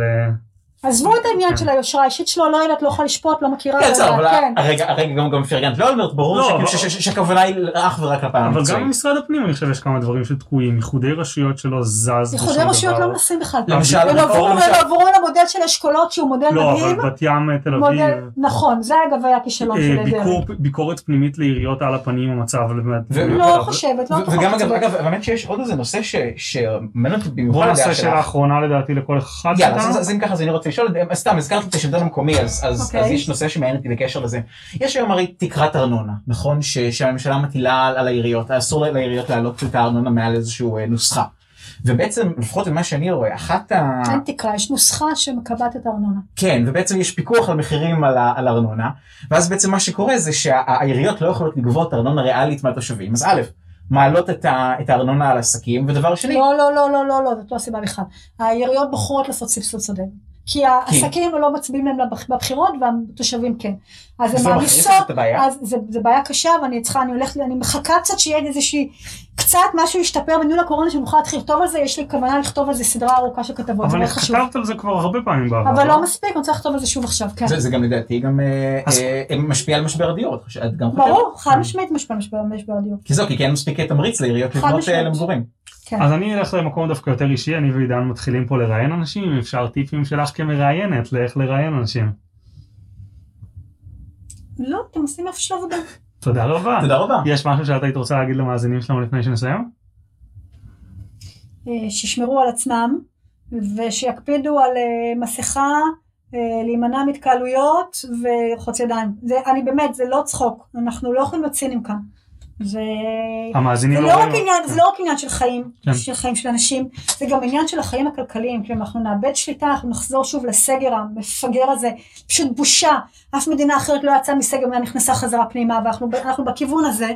Speaker 3: עזבו את העניין
Speaker 5: כן.
Speaker 3: של היושרה האישית שלו, לא יודעת, לא יכולה לשפוט, לא מכירה,
Speaker 4: כן,
Speaker 3: לא
Speaker 4: בסדר, אבל
Speaker 3: כן.
Speaker 4: הרגע הרגע גם גם פרגנת לאולמרט, ברור
Speaker 5: לא,
Speaker 4: ש- ש- שהכוונה היא אך ורק לפן
Speaker 5: אבל גם
Speaker 4: המקצועי.
Speaker 5: במשרד הפנים אני חושב יש כמה דברים שתקועים, איחודי רשויות שלא זז
Speaker 3: איחודי רשויות. לא מנסים בכלל.
Speaker 4: למשל,
Speaker 3: הם
Speaker 4: אבל
Speaker 3: עברו למודל של אשכולות שהוא מודל
Speaker 5: לא,
Speaker 3: מדהים.
Speaker 5: אבל בת ים, תל אביב,
Speaker 3: מודל, נכון, זה אגב היה כישלון
Speaker 5: אה,
Speaker 3: של.
Speaker 5: ביקור- ביקורת פנימית לעיריות על הפנים המצב.
Speaker 3: לא חושבת, לא
Speaker 4: וגם אגב, האמת שיש עוד איזה נושא ש- שמעניין אותי במיוחד
Speaker 5: בוא נעשה
Speaker 4: הדעה
Speaker 5: שאלה
Speaker 4: שלך.
Speaker 5: אחרונה לדעתי לכל אחד
Speaker 4: יאללה,
Speaker 5: מאיתנו.
Speaker 4: אז- אז אם ככה אז אני רוצה לשאול, אה, סתם הזכרת את השלטון המקומי, אז- אז
Speaker 3: אוקיי.
Speaker 4: אז יש נושא שמעניין אותי בקשר לזה. יש היום הרי תקרת ארנונה, נכון? ש- שהממשלה מטילה על על העיריות, אסור לעיריות להעלות את הארנונה מעל איזושהי אה, נוסחה. ובעצם, לפחות ממה שאני רואה, אחת ה...
Speaker 3: אין תקרה, יש נוסחה שמקבעת את הארנונה.
Speaker 4: כן, ובעצם יש פיקוח על מחירים על, ה- על ארנונה, ואז בעצם מה שקורה זה שהעיריות לא יכולות לגבות ארנונה ריאלית מהתושבים. אז א', מעלות את, ה, את הארנונה על עסקים, ודבר שני,
Speaker 3: לא, לא, לא, לא, לא, לא, זאת לא הסיבה בכלל. העיריות בוחרות לעשות סבסוד שדה. כי העסקים לא מצביעים להם בבחירות והתושבים כן. אז
Speaker 4: זה
Speaker 3: הן
Speaker 4: לא
Speaker 3: מעמיסות. אז זה, זה בעיה קשה ואני צריכה, אני הולכת, אני מחכה קצת שיהיה איזושהי, קצת משהו ישתפר בניהול הקורונה שנוכל להתחיל לכתוב על זה, יש לי כוונה לכתוב על זה סדרה ארוכה של כתבות, זה
Speaker 5: אבל
Speaker 3: מאוד חשוב.
Speaker 5: כתבת על זה כבר הרבה פעמים בעבר.
Speaker 3: אבל לא מספיק, אני רוצה לכתוב על זה שוב עכשיו, כן.
Speaker 4: זה, זה גם לדעתי גם אה,
Speaker 5: אז-
Speaker 4: אה, אה, משפיע על משבר הדיור, את גם חושבת?
Speaker 3: ברור, חד משמעית משפיע על משבר הדיור.
Speaker 4: כי זהו, כי כן מספיק תמריץ לעיריות לבנות אה. למגורים.
Speaker 3: כן.
Speaker 5: אז אני אלך למקום דווקא יותר אישי, אני ועידן מתחילים פה לראיין אנשים, אם אפשר טיפים שלך כמראיינת לאיך לראיין אנשים.
Speaker 3: לא, אתם עושים איפה של עבודה.
Speaker 5: תודה רבה.
Speaker 4: תודה רבה.
Speaker 5: יש משהו שאת היית רוצה להגיד למאזינים שלנו לפני שנסיים?
Speaker 3: אה, שישמרו על עצמם ושיקפידו על אה, מסכה, אה, להימנע מהתקהלויות וחוץ ידיים. זה, אני באמת, זה לא צחוק, אנחנו לא יכולים להיות ציניים כאן. זה,
Speaker 5: המאזינים
Speaker 3: זה,
Speaker 5: לא
Speaker 3: לא רק
Speaker 5: רואים-
Speaker 3: עניין, זה לא רק עניין של חיים,
Speaker 5: כן.
Speaker 3: של חיים של אנשים, זה גם עניין של החיים הכלכליים, כאילו אנחנו נאבד שליטה, אנחנו נחזור שוב לסגר המפגר הזה, פשוט בושה, אף מדינה אחרת לא יצאה מסגר והיה נכנסה חזרה פנימה, ואנחנו אנחנו בכיוון הזה,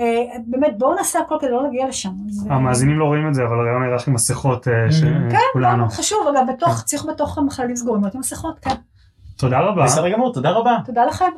Speaker 3: אה, באמת בואו נעשה הכל כדי לא להגיע לשם. אה,
Speaker 5: המאזינים לא רואים את זה, אבל הרעיון היה לך עם מסכות אה,
Speaker 3: כן,
Speaker 5: שכולנו.
Speaker 3: לא, חשוב, אגב, בתוך, צריך בתוך סגורים להיות עם מסכות, כן.
Speaker 5: תודה רבה.
Speaker 4: בסדר גמור, תודה רבה.
Speaker 3: תודה לכם.